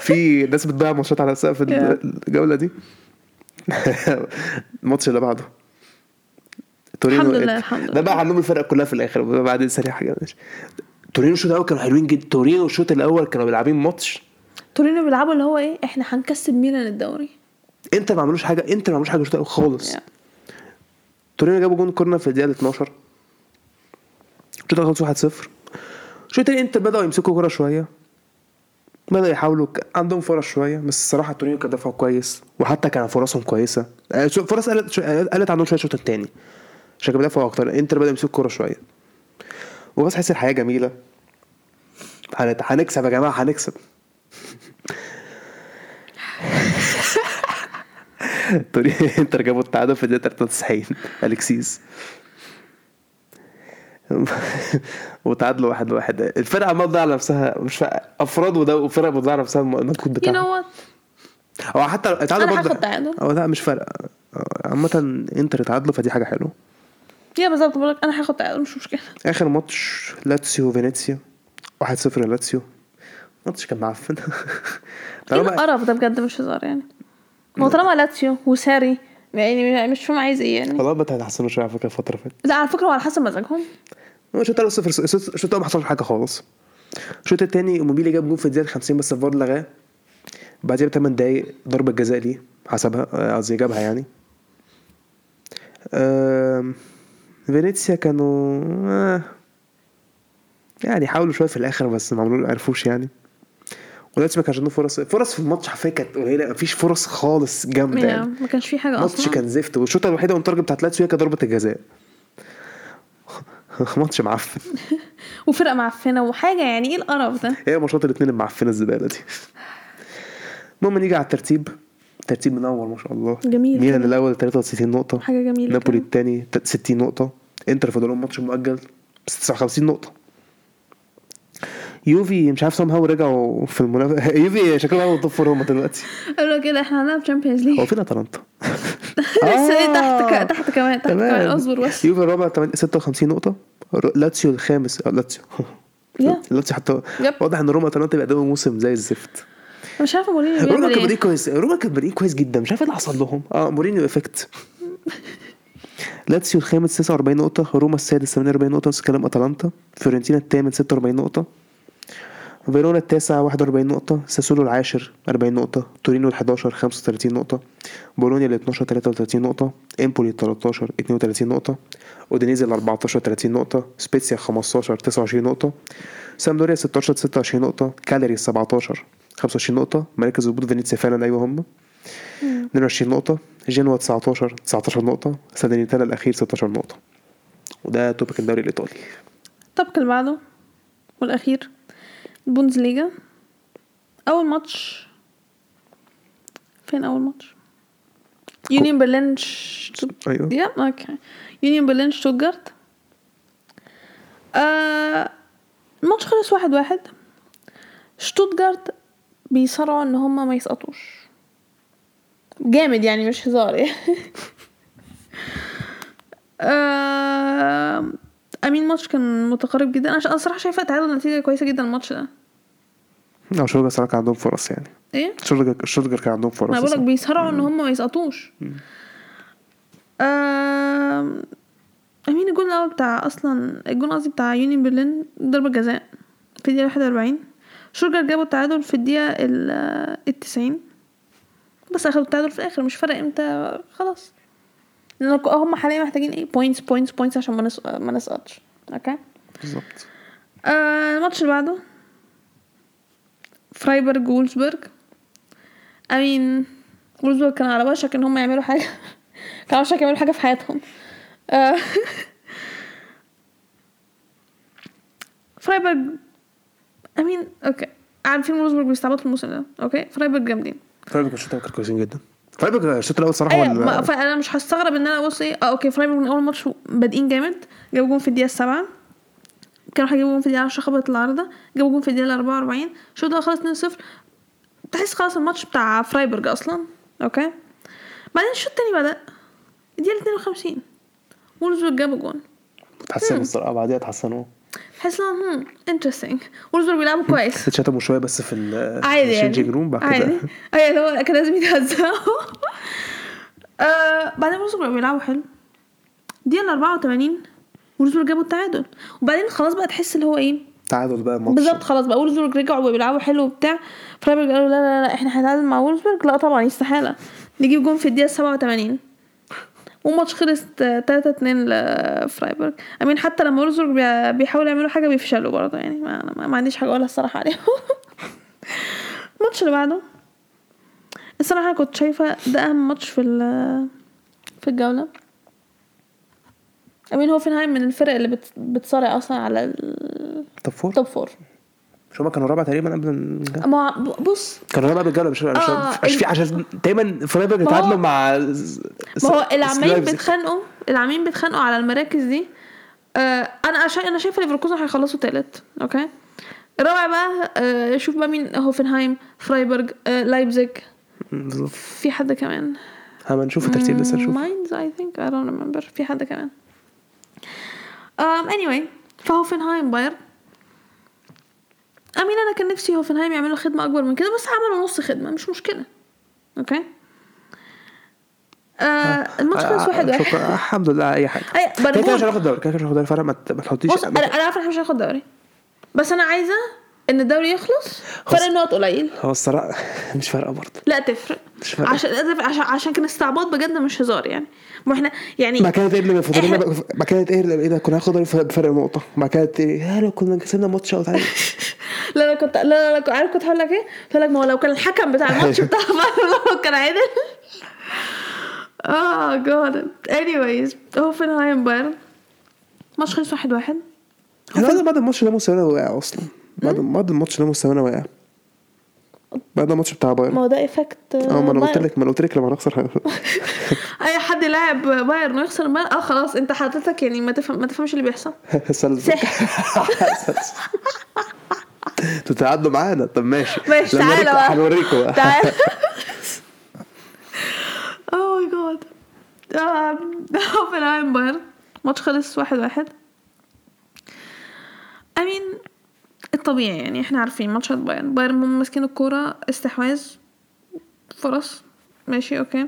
في ناس بتضيع ماتشات على السقف الجولة دي. الماتش اللي بعده. تورينو الحمد لله،. الحمد ده لله. بقى هنلوم الفرقه كلها في الآخر بعدين سريع حاجة ماشي. تورينو الشوط الأول كانوا حلوين جدا تورينو الشوط الأول كانوا بيلعبين ماتش. تورينو بيلعبوا اللي هو إيه إحنا هنكسب ميلان الدوري. إنتر ما عملوش حاجة إنتر ما عملوش حاجة الشوط الأول خالص. يعني. تورينو جابوا جون كورنر في الدقيقة 12 الشوط الأول خلص 1-0 الشوط الثاني إنتر بدأوا يمسكوا كورة شوية. بدأوا يحاولوا عندهم فرص شوية بس الصراحة تورينو كان دفعوا كويس. وحتى كان فرصهم كويسة. آه، فرص قلت قلت عندهم شوية الشوط الثاني عشان كانوا بيدافعوا أكتر. إنتر بدأ يمسكوا كورة شوية. وبس حس الحياة جميلة. هنت- هنكسب يا جماعة هنكسب. تورينو انتر جابوا التعادل في الدقيقة 93 الكسيس وتعادلوا واحد واحد الفرقة عمالة تضيع نفسها مش. أفراد وده وفرق بتضيع نفسها المجهود يو بتاعها. نو وات هو حتى اتعادلوا برضه هاخد تعادل. آه لا مش فارقة. عامة إنتر اتعادلوا فدي حاجة حلوة. yeah بالظبط بقول لك أنا هاخد تعادل مش مشكلة. آخر ماتش لاتسيو فينيسيا 1-0 لاتسيو. ماتش كان معفن. إيه طالما القرف ده بجد مش هزار يعني. هو طالما لاتسيو وساري يعني مش فاهم عايز إيه يعني. والله بقى هيحسنوا شوية على فكرة الفترة اللي فاتت. لا على فكرة هو على حسب مزاجهم. الشوط الأول صفر الشوط الأول ما حصلش حاجة خالص. الشوط الثاني إيموبيلي جاب جول في الدقيقة 50 بس الفار لغاه. بعدها بثمان دقايق ضربة جزاء ليه حسبها آه، قصدي جابها يعني. فينيسيا كانوا آه، يعني حاولوا شوية في الآخر بس ما عملوا عرفوش يعني. ولاتسيو ما كانش عنده فرص فرص في الماتش حرفيا كانت قليلة مفيش فرص خالص جامدة يعني. ما كانش في حاجة الماتش أصلا. كان زفت والشوطة الوحيدة والمترجم بتاعت لاتسيو هي كانت ضربة الجزاء. ماتش معفن. وفرقة معفنة وحاجة يعني إيه القرف ده؟ هي ماتشات الاثنين المعفنة الزبالة دي. المهم نيجي على الترتيب. ترتيب منور ما شاء الله. جميل. ميلان. الأول 63 نقطة. حاجة جميلة نابولي. الثاني 60 نقطة. انتر فاضل لهم ماتش مؤجل بس 59 نقطة. يوفي مش عارف somehow رجعوا في المنافسة. يوفي شكلهم عملوا top four هم دلوقتي. قالوا كده إحنا هنلعب Champions League هو فين أتلانتا؟ لسه إيه تحت آه. ك... تحت كمان تحت كمان أصبر بس. يوفي الرابع 8 56 نقطة. لاتسيو الخامس أو لاتسيو. لاتسيو حتى. واضح إن روما اتلانتا بيقدموا موسم زي الزفت. مش عارفة مورينيو روما كان بادئين كويس روما كان بادئين كويس جدا. مش عارف إيه اللي حصل لهم. آه مورينيو effect. لاتسيو الخامس 49 نقطة روما السادس 48 نقطة نفس الكلام أتلانتا. فيورنتينا الثامن 46 نقطة. فيرونا التاسع 41 نقطة ساسولو العاشر 40 نقطة تورينو ال 11 35 نقطة بولونيا ال 12 33 نقطة إمبولي ال 13 32 نقطة أودينيزي ال 14 30 نقطة سبيتسيا 15 29 نقطة سامبدوريا 16 26 نقطة كالياري 17 25 نقطة مراكز هبوط فينيسيا فعلا أيوه هم. 22 نقطة جنوا 19 19 نقطة. سالرنيتانا الأخير 16 نقطة. وده topic الدوري الإيطالي. الطبق اللي بعده والأخير. البوندسليجا أول ماتش. فين أول ماتش؟ يونيون برلين ش... أيوه. يا okay. يونيون برلين شتوتجارت آه الماتش خلص واحد واحد. شتوتجارت بيصارعوا إن هما ما يسقطوش. جامد يعني مش هزار يعني أمين ماتش كان متقارب جدا. أنا ش- أنا صراحة شايفة تعادل نتيجة كويسة جدا الماتش ده. أو شتوتجارت صراحة كان عندهم فرص يعني. إيه؟ شتوتجارت شتوتجارت كان عندهم فرص أنا بقولك. بيصارعوا إن هم ما يسقطوش. آم، مين الجول الأول بتاع أصلا الجول قصدي بتاع يونيون برلين ضربة جزاء في الدقيقة واحد وأربعين. شتوتجارت جابوا التعادل في الدقيقة ال- التسعين. بس اخدوا التعادل في الآخر مش فارق إمتى خلاص. لأن هم حاليا محتاجين إيه؟ points points points عشان ما نس- ما نسقطش. okay? بالظبط. آه الماتش اللي بعده. فرايبرج فولفسبورج امين فولفسبورج كانوا على وشك إن هم يعملوا حاجة. كانوا على وشك يعملوا حاجة في حياتهم. آه. فرايبرج امين okay. عارفين فولفسبورج بيستعبطوا الموسم ده okay? فرايبرج جامدين. فرايبورغ الشوط الأول كويسين جدا. فرايبورغ الشوط الأول صراحة هو ما- فانا مش هستغرب إن أنا أبص إيه آه okay فرايبورغ من أول ماتش بادئين جامد جابوا جون في الدقيقة السابعة. كانوا هيجيبوا جون في الدقيقة 10 خبطت العارضة جابوا جون في الدقيقة 44 الشوط ده خلص 2-0 تحس خلاص الماتش بتاع فرايبورغ أصلا okay? بعدين الشوط التاني بدأ الدقيقة 52 فولفسبورج جابوا جون. اتحسنوا الصراحة بعديها اتحسنوا تحس ان هم interesting فولفسبورج بيلعبوا كويس. اتشتموا شوية بس في ال عادي يعني. ال changing room بعد عادي. كده أيوه اللي هو كان لازم يتهزقوا. آه بعدين فولفسبورج بيلعبوا حلو. دقيقة 84 فولفسبورج جابوا التعادل. وبعدين خلاص بقى تحس اللي هو إيه؟ تعادل بقى الماتش. بالظبط خلاص بقى فولفسبورج رجعوا وبيلعبوا حلو وبتاع. فرايبورج قالوا لا لا لا إحنا هنتعادل مع فولفسبورج لا طبعا استحالة نجيب جون في الدقيقة 87 والماتش خلص 3 2 لفرايبورج امين حتى لما فولفسبورج بي- بيحاولوا يعملوا حاجة بيفشلوا برضه يعني ما, ما, ما عنديش حاجة أقولها الصراحة عليهم. الماتش اللي بعده. الصراحة أنا كنت شايفة ده أهم ماتش في ال- في الجولة. أمين هوفنهايم من الفرق اللي بت- بتصارع أصلا على طب فور؟ التوب فور. مش هما كانوا رابع تقريبا قبل ما بص. كانوا رابع بالجوله مش مش آه، مش في عشان دايما فرايبورغ ما هو- اتعادلوا مع ما هو العمالين. بيتخانقوا العمالين بيتخانقوا على المراكز دي. آه أنا شا... أنا شايفة ليفركوزن هيخلصوا تالت أوكي؟ الرابع بقى آه شوف بقى مين هوفنهايم فرايبورج آه لايبزيج. بالظبط. في حد كمان؟ هما نشوف الترتيب لسه نشوف. ماينز I think I don't remember في حد كمان. um, anyway فهوفنهايم بايرن. أمين أنا كان نفسي هوفنهايم يعملوا خدمة أكبر من كده بس عملوا نص خدمة مش مشكلة. okay? آه الماتش خلص واحد واحد. شكرا. الحمد لله أي حاجة. أي كده كده مش هناخد الدوري كده كده مش هناخد الدوري فرق ما تحطيش أنا عارفة إحنا مش هناخد دوري بس أنا عايزة إن الدوري يخلص؟ فرق النقط قليل. هو الصراحة مش فارقة برضه. لا تفرق. مش فارقة. عشان عشان عشان كان استعباط بجد مش هزار يعني. ما إحنا يعني كده تقلب الفضل إحنا- بعد كده تقلب إيه ده؟ كنا هناخد بفرق نقطة. بعد كده ت- يا لو كنا كسبنا ماتش أو تعادل. لا لا كنت لا لا, عارف كنت هقول لك إيه؟ قلت لك ما هو لو كان الحكم بتاع الماتش بتاع بايرن لو كان عادل. آه جاد anyways هوفنهايم بايرن ماتش خلص واحد واحد. إحنا بعد الماتش ده مستوانا واقع أصلا. بعد بعد الماتش ده مستوانا واقع. بعد الماتش بتاع بايرن. ما هو ده افكت آه ما أنا قلت لك ما أنا قلت لك لما نخسر أي حد لاعب بايرن ويخسر آه خلاص أنت حضرتك يعني ما تفهم ما تفهمش اللي بيحصل. سلسل تتعادلوا معانا. طب ماشي. ماشي تعالى بقى. هنوريكم بقى. تعال oh my God هوفنهايم بايرن. ماتش خلص واحد واحد. امين الطبيعي يعني إحنا عارفين ماتشات بايرن. بايرن هم ماسكين الكورة استحواذ فرص. ماشي okay.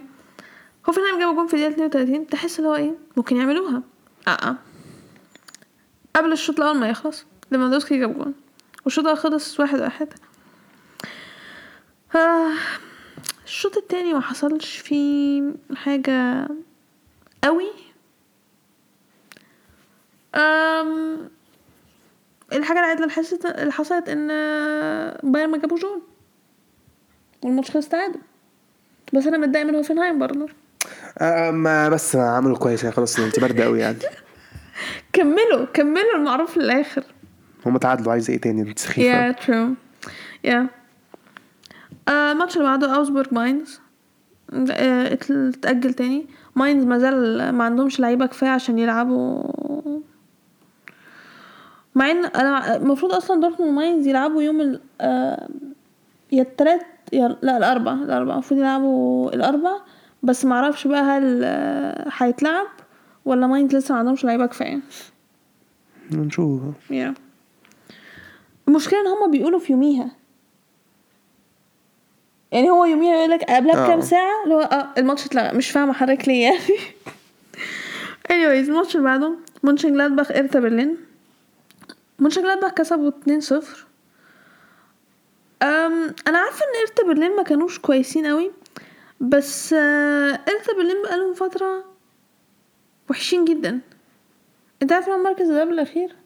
هوفنهايم جابوا جون في الدقيقة 32 تحس اللي هو إيه؟ ممكن يعملوها. آه آه. قبل الشوط الأول ما يخلص ليفاندوسكي جاب جون. والشوط خلص واحد واحد. آه الشوط التاني ما حصلش فيه حاجة قوي. أم الحاجة العادلة اللي حصلت اللي حصلت إن بايرن ما جابوش جون. والماتش خلص تعادل. بس أنا متضايق من هوفنهايم برضه. آه، ما بس عملوا كويس. يعني خلاص انت باردة قوي يعني. كملوا كملوا المعروف للآخر. هم تعادلوا. عايز إيه تاني؟ انت سخيفة. يا ترو يا الماتش اللي بعده اوجسبورج ماينز آه، اتأجل تاني. ماينز ما زال ما عندهمش لعيبة كفاية عشان يلعبوا مع إن أنا المفروض أصلا دورتموند وماينز يلعبوا يوم ال آه، يا التلات يا لا الاربع الاربع المفروض يلعبوا الاربع بس ما أعرفش بقى هل آه، هيتلعب ولا ماينز لسه ما عندهمش لعيبة كفاية. نشوف. يا المشكلة إن هما بيقولوا في يوميها. يعني هو يوميها يقول لك قبلها آه. بكام ساعة؟ اللي هو آه الماتش اتلغى. مش فاهمة حضرتك ليه يعني. Anyways الماتش اللي بعده مونشن جلادباخ ارتا برلين. مونشن جلادباخ كسبوا 2-0 أم أنا عارفة إن ارتا برلين ما كانوش كويسين قوي بس آه، ارتا برلين بقالهم فترة وحشين جدا. أنت عارف المركز اللي قبل الاخير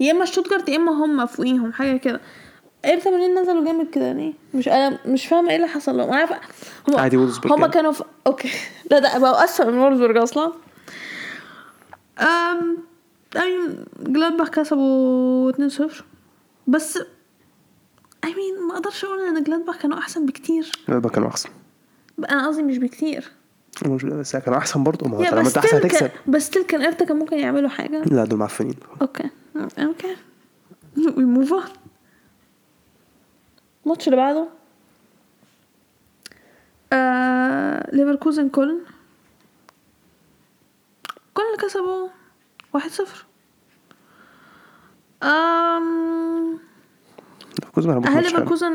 يا إما شتوتجارت يا إما هم فوقيهم حاجة كده. ارتا برلين نزلوا جامد كده ليه مش أنا مش فاهمة إيه اللي حصل لهم. أنا عارفة هم عادي هم يعني. كانوا في... okay. لا ده بقوا اسوء من وولفسبورج أصلا. أم I mean جلادباخ كسبوا 2-0 بس I mean ما أقدرش أقول إن جلادباخ كانوا أحسن بكتير. لا كانوا أحسن. أنا قصدي مش بكتير. مش بس كانوا أحسن برضه. ما هو طالما أنت أحسن هتكسب. بس still كان إرتا كان ممكن يعملوا حاجة. لا دول معفنين. okay okay we move on الماتش اللي بعده. آه... ليفركوزن كولن كولن اللي كسبوا واحد صفر أم... لعبوش هل ليفركوزن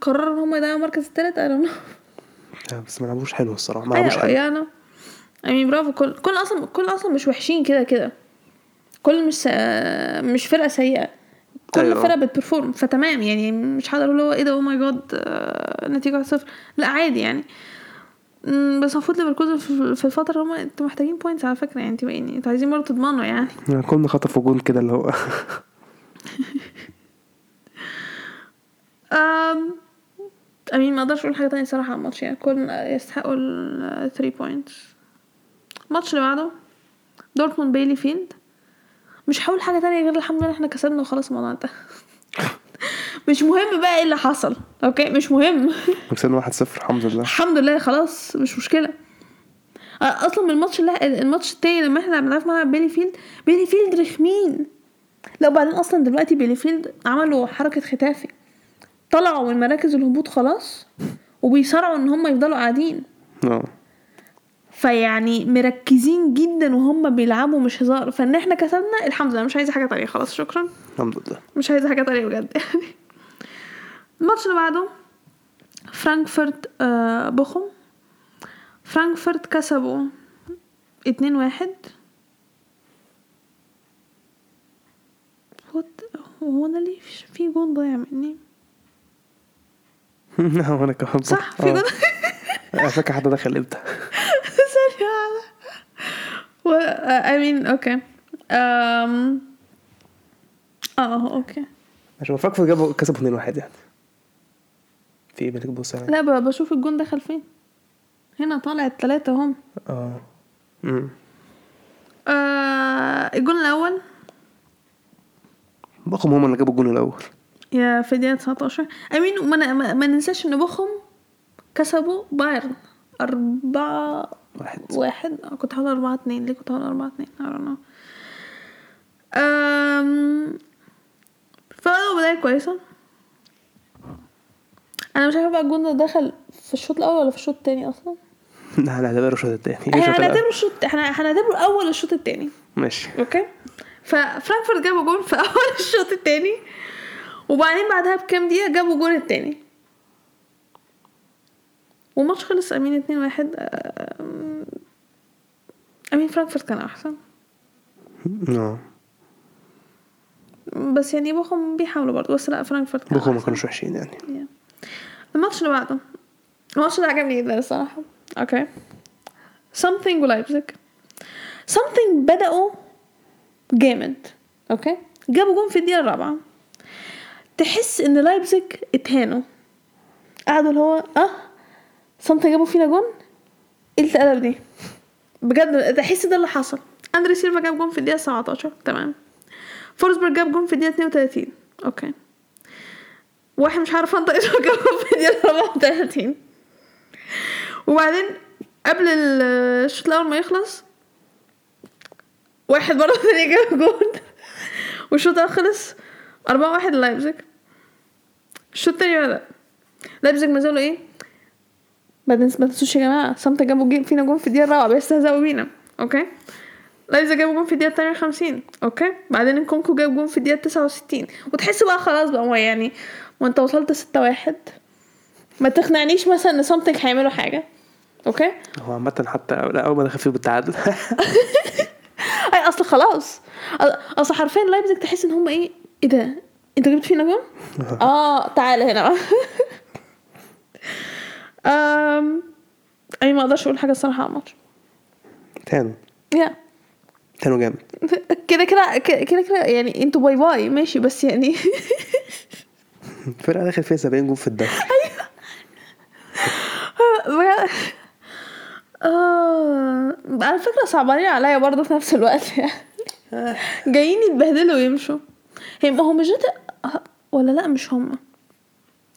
قرروا إن هم يضيعوا المركز الثالث؟ لا، بس ما لعبوش حلو الصراحة ما لعبوش أيوه حلو يعني يعني برافو كولن كولن أصلا كولن أصلا مش وحشين كده كده كولن مش. مش فرقة سيئة كولن أيوة. أيوة. فرقة بت perform فتمام يعني مش هقدر أقول هو إيه ده oh my God نتيجة 1 صفر لا عادي يعني مم، بس المفروض ليفركوزن في في الفترة هم أنتوا محتاجين points على فكرة يعني أنتوا يعني أنتوا عايزين برضه تضمنوا يعني. يعني كنا خطفوا جون كده اللي هو. أم... I mean ما أقدرش أقول حاجة تانية صراحة على الماتش يعني كولن يستحقوا ال 3 points الماتش اللي بعده دورتموند بيلي فيلد مش هقول حاجة تانية غير الحمد لله إحنا كسبنا وخلاص الموضوع انتهى. مش مهم بقى إيه اللي حصل. okay مش مهم. كسبنا 1-0 الحمد لله. الحمد لله خلاص مش مشكلة. أصلا من الماتش اللي الماتش التاني لما إحنا بنلعب مع بيلي فيلد بيلي فيلد رخمين. لا وبعدين أصلا دلوقتي بيلي فيلد عملوا حركة خيتافي. طلعوا من مراكز الهبوط خلاص وبيصارعوا إن هم يفضلوا قاعدين. آه. فيعني مركزين جدا وهم بيلعبوا مش هزار. فإن إحنا كسبنا الحمد لله مش عايزة حاجة تانية. خلاص شكرا. الحمد لله. مش عايزة حاجة تانية بجد. يعني الماتش اللي بعده فرانكفورت آه بوخم. فرانكفورت كسبوا اتنين واحد. هو أنا ليه في- جون ضايع مني؟ وأنا كمان. صح في آه. جون أنا فاكر حد دخل إمتى. ثانية واحدة. و I mean okay. آه أوكي. عشان فاكر جابوا كسبوا 2-1 يعني. في إيه بالك بص عليا لا ب- بشوف الجون دخل فين. هنا طالع التلاتة هم آه. امم آه الجون الأول. بقهم هم اللي جابوا الجون الأول. يا في دقيقة 19 أمين وما ن- ما, ما ننساش إن بوخم كسبوا بايرن. أربعة واحد. واحد. آه، كنت هقول أربعة اتنين. ليه كنت هقول أربعة اتنين؟ I don't know. أم... فبدأوا بداية كويسة. أنا مش عارفة بقى الجون ده دخل في الشوط الأول ولا في الشوط التاني أصلا؟ لا هنعتبره الشوط التاني. إحنا؟ هنعتبره الشوط إحنا هنعتبره أول الشوط التاني. ماشي. okay؟ ففرانكفورت جابوا جون في أول الشوط التاني وبعدين بعدها بكام دقيقة جابوا جون التاني. والماتش خلص I mean اتنين واحد آم، I mean فرانكفورت كان أحسن. آه. بس يعني بوخم بيحاولوا برضه بس لا فرانكفورت كان بوخم ما. كانوش وحشين يعني. Yeah. الماتش اللي بعده. الماتش ده عجبني جدا الصراحة. okay something ولايبزيج something بدأوا جامد. okay جابوا جون في الدقيقة الرابعة. تحس إن لايبزيج اتهانوا. قعدوا اللي هو آه something جابوا فينا جون؟ إيه التقلب دي. بجد تحس ده اللي حصل. أندري سيلفا جاب جون في الدقيقة 17 تمام. فورسبرج جاب جون في الدقيقة 32 okay واحد مش عارف انطق اسمه في الدقيقة 34 وبعدين قبل ال- الشوط الأول ما يخلص واحد مرة ثانية جاب جون والشوط الأول خلص أربعة واحد لايبزيج الشوط التاني بدأ لايبزيج ما زالوا إيه؟ ما تنس- ما تنسوش يا جماعة something جابوا فينا جون في الدقيقة الرابعة بيستهزئوا بينا. okay؟ لايبزيج جابوا جون في الدقيقة 58 okay؟ بعدين نكونكو جاب جون في الدقيقة 69 وتحس بقى خلاص بقى هو يعني وانت وصلت 6 واحد ما تقنعنيش مثلا إن something هيعملوا حاجة أوكي هو عامة حتى لا أول ما دخل فيه بالتعادل. أصل خلاص. أصل حرفيا لايبزيج تحس إن هم إيه إيه ده؟ انت جبت فينا جون؟ آه تعالى هنا. أم... أي ما أقدرش أقول حاجة الصراحة على الماتش. تانو. يا تانو جامد. كده كده كده كده يعني أنتوا bye bye ماشي بس يعني الفرقة داخل فيها 70 جون في الدوري. بجد. آه على فكرة صعبانين عليا برضه في نفس الوقت يعني. جايين يتبهدلوا ويمشوا. هي هو مش ده ولا لا مش هم.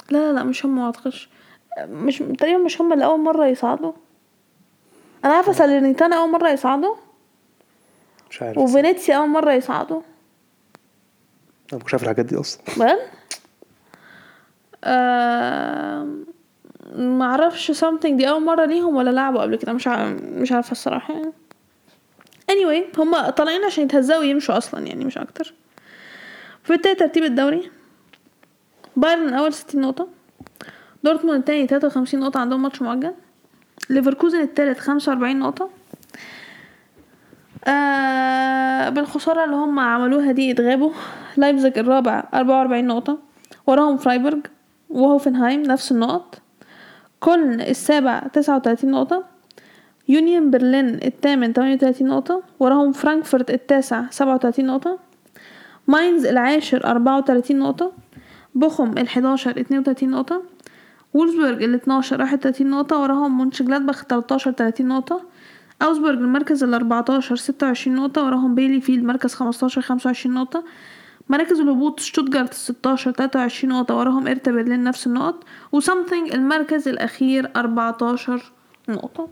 لا لا لا مش هم ما أعتقدش. مش تقريبا مش هم اللي أول مرة يصعدوا. أنا عارفة سالرنيتانا أول مرة يصعدوا. مش عارف. وفينيتسيا أول مرة يصعدوا. أنا مش عارف الحاجات دي أصلا. بجد؟ ما أعرفش something دي اول مرة ليهم ولا لعبوا قبل كده؟ مش مش عارفة الصراحة يعني. Anyway هم طالعين عشان يتهزقوا ويمشوا أصلا يعني مش أكتر. في التالت ترتيب الدوري. بايرن الأول 60 نقطة. دورتموند التاني 53 نقطة عندهم ماتش مؤجل. ليفركوزن التالت 45 نقطة. آه بالخسارة اللي هم عملوها دي اتغابوا. لايبزيج الرابع 44 نقطة. وراهم فرايبورج وهوفنهايم نفس النقط. كولن السابع 39 نقطة. يونيون برلين الثامن 38 نقطة. وراهم فرانكفورت التاسع 37 نقطة. ماينز العاشر 34 نقطة. بوخم الحداشر 32 نقطة. وولفسبرج ال 12 31 نقطة. وراهم مونشجلادباخ 13 30 نقطة. أوجسبورج المركز ال 14 26 نقطة. وراهم بيليفيلد مركز 15 25 نقطة. مراكز الهبوط شتوتجارت 16 23 نقطة وراهم هيرتا برلين نفس النقط و something المركز الأخير 14 نقطة.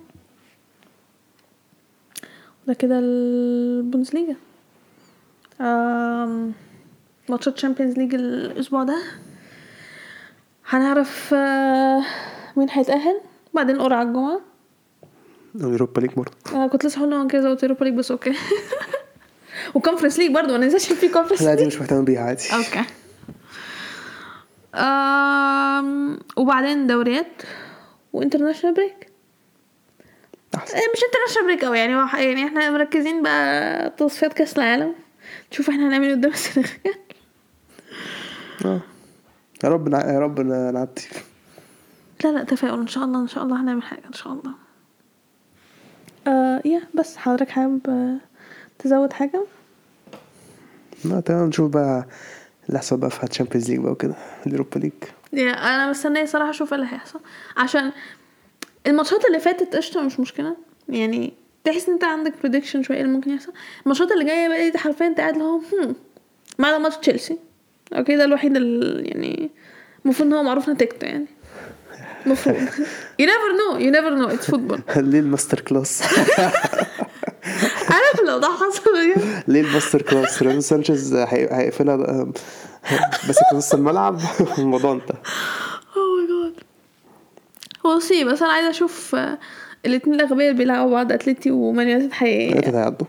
ده كده البوندسليجا. آم، ماتشات Champions League الأسبوع ده. هنعرف آه، مين هيتأهل؟ بعدين القرعة الجمعة. Europa League برضه. كنت لسه هقول كده Europa League بس okay. و Conference League برضه ما ننساش في Conference لا دي مش مهتم بيها عادي. okay. أم... وبعدين دوريات و international break أحسن. إيه مش international break قوي يعني يعني إحنا مركزين بقى تصفيات كأس العالم. نشوف إحنا هنعمل إيه قدام السنغال. آه. يا رب نع... يا رب نعدي. لا لا تفاؤل. إن شاء الله إن شاء الله هنعمل حاجة إن شاء الله. آه يا بس حضرتك حابب آه، تزود حاجة؟ لا تمام. نشوف بقى اللي هيحصل بقى في ال Champions League بقى وكده ال Europa League أنا مستنية صراحة أشوف إيه اللي هيحصل. عشان الماتشات اللي فاتت قشطة مش مشكلة. يعني تحس إن أنت عندك prediction شوية إيه اللي ممكن يحصل. الماتشات اللي جاية بقى دي حرفيا أنت قاعد اللي هو هم ما عدا ماتش تشيلسي. okay ده الوحيد اللي يعني المفروض إن هو معروف نتيجته يعني. المفروض you never know you never know. It's football. ليه ال masterclass؟ عارف لو ده حصل ليه ال masterclass؟ ريناتو سانشيز هي- هيقفلها بقى. بس في نص الملعب. الموضوع انتهى. oh my God we'll see بس أنا عايزة أشوف آه، الاتنين الأغبياء اللي بيلعبوا بعض اتلتي ومان يونايتد حقيقي ثلاثة هيعدوا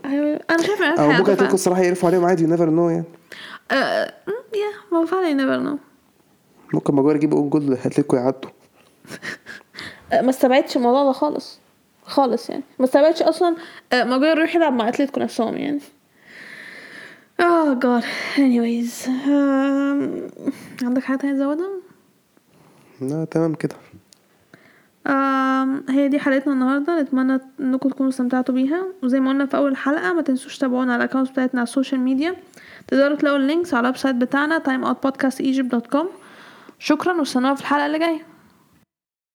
أنا شايفة إن أو ممكن هيعدوا فعلا. الصراحة يقرفوا عليهم عادي never know يعني. آه، يا ما هو فعلا never know ممكن ماجواير يجيب own goal هتلاقوا يعدوا. ما استبعدش الموضوع ده خالص. خالص يعني. ما استبعدش أصلا آه، ماجواير يروح يلعب مع اتلتيكو نفسهم يعني. آه God anyways عندك حاجة تانية تزودها؟ لا تمام كده. آم، هي دي حلقتنا النهارده. نتمنى إنكم تكونوا استمتعتوا بيها. وزي ما قلنا في أول حلقة ما تنسوش تابعونا على ال accounts بتاعتنا على ال social media تقدروا تلاقوا ال links على ال website بتاعنا timeoutpodcastegypt.com شكرا وأستنونا في الحلقة اللي جاية.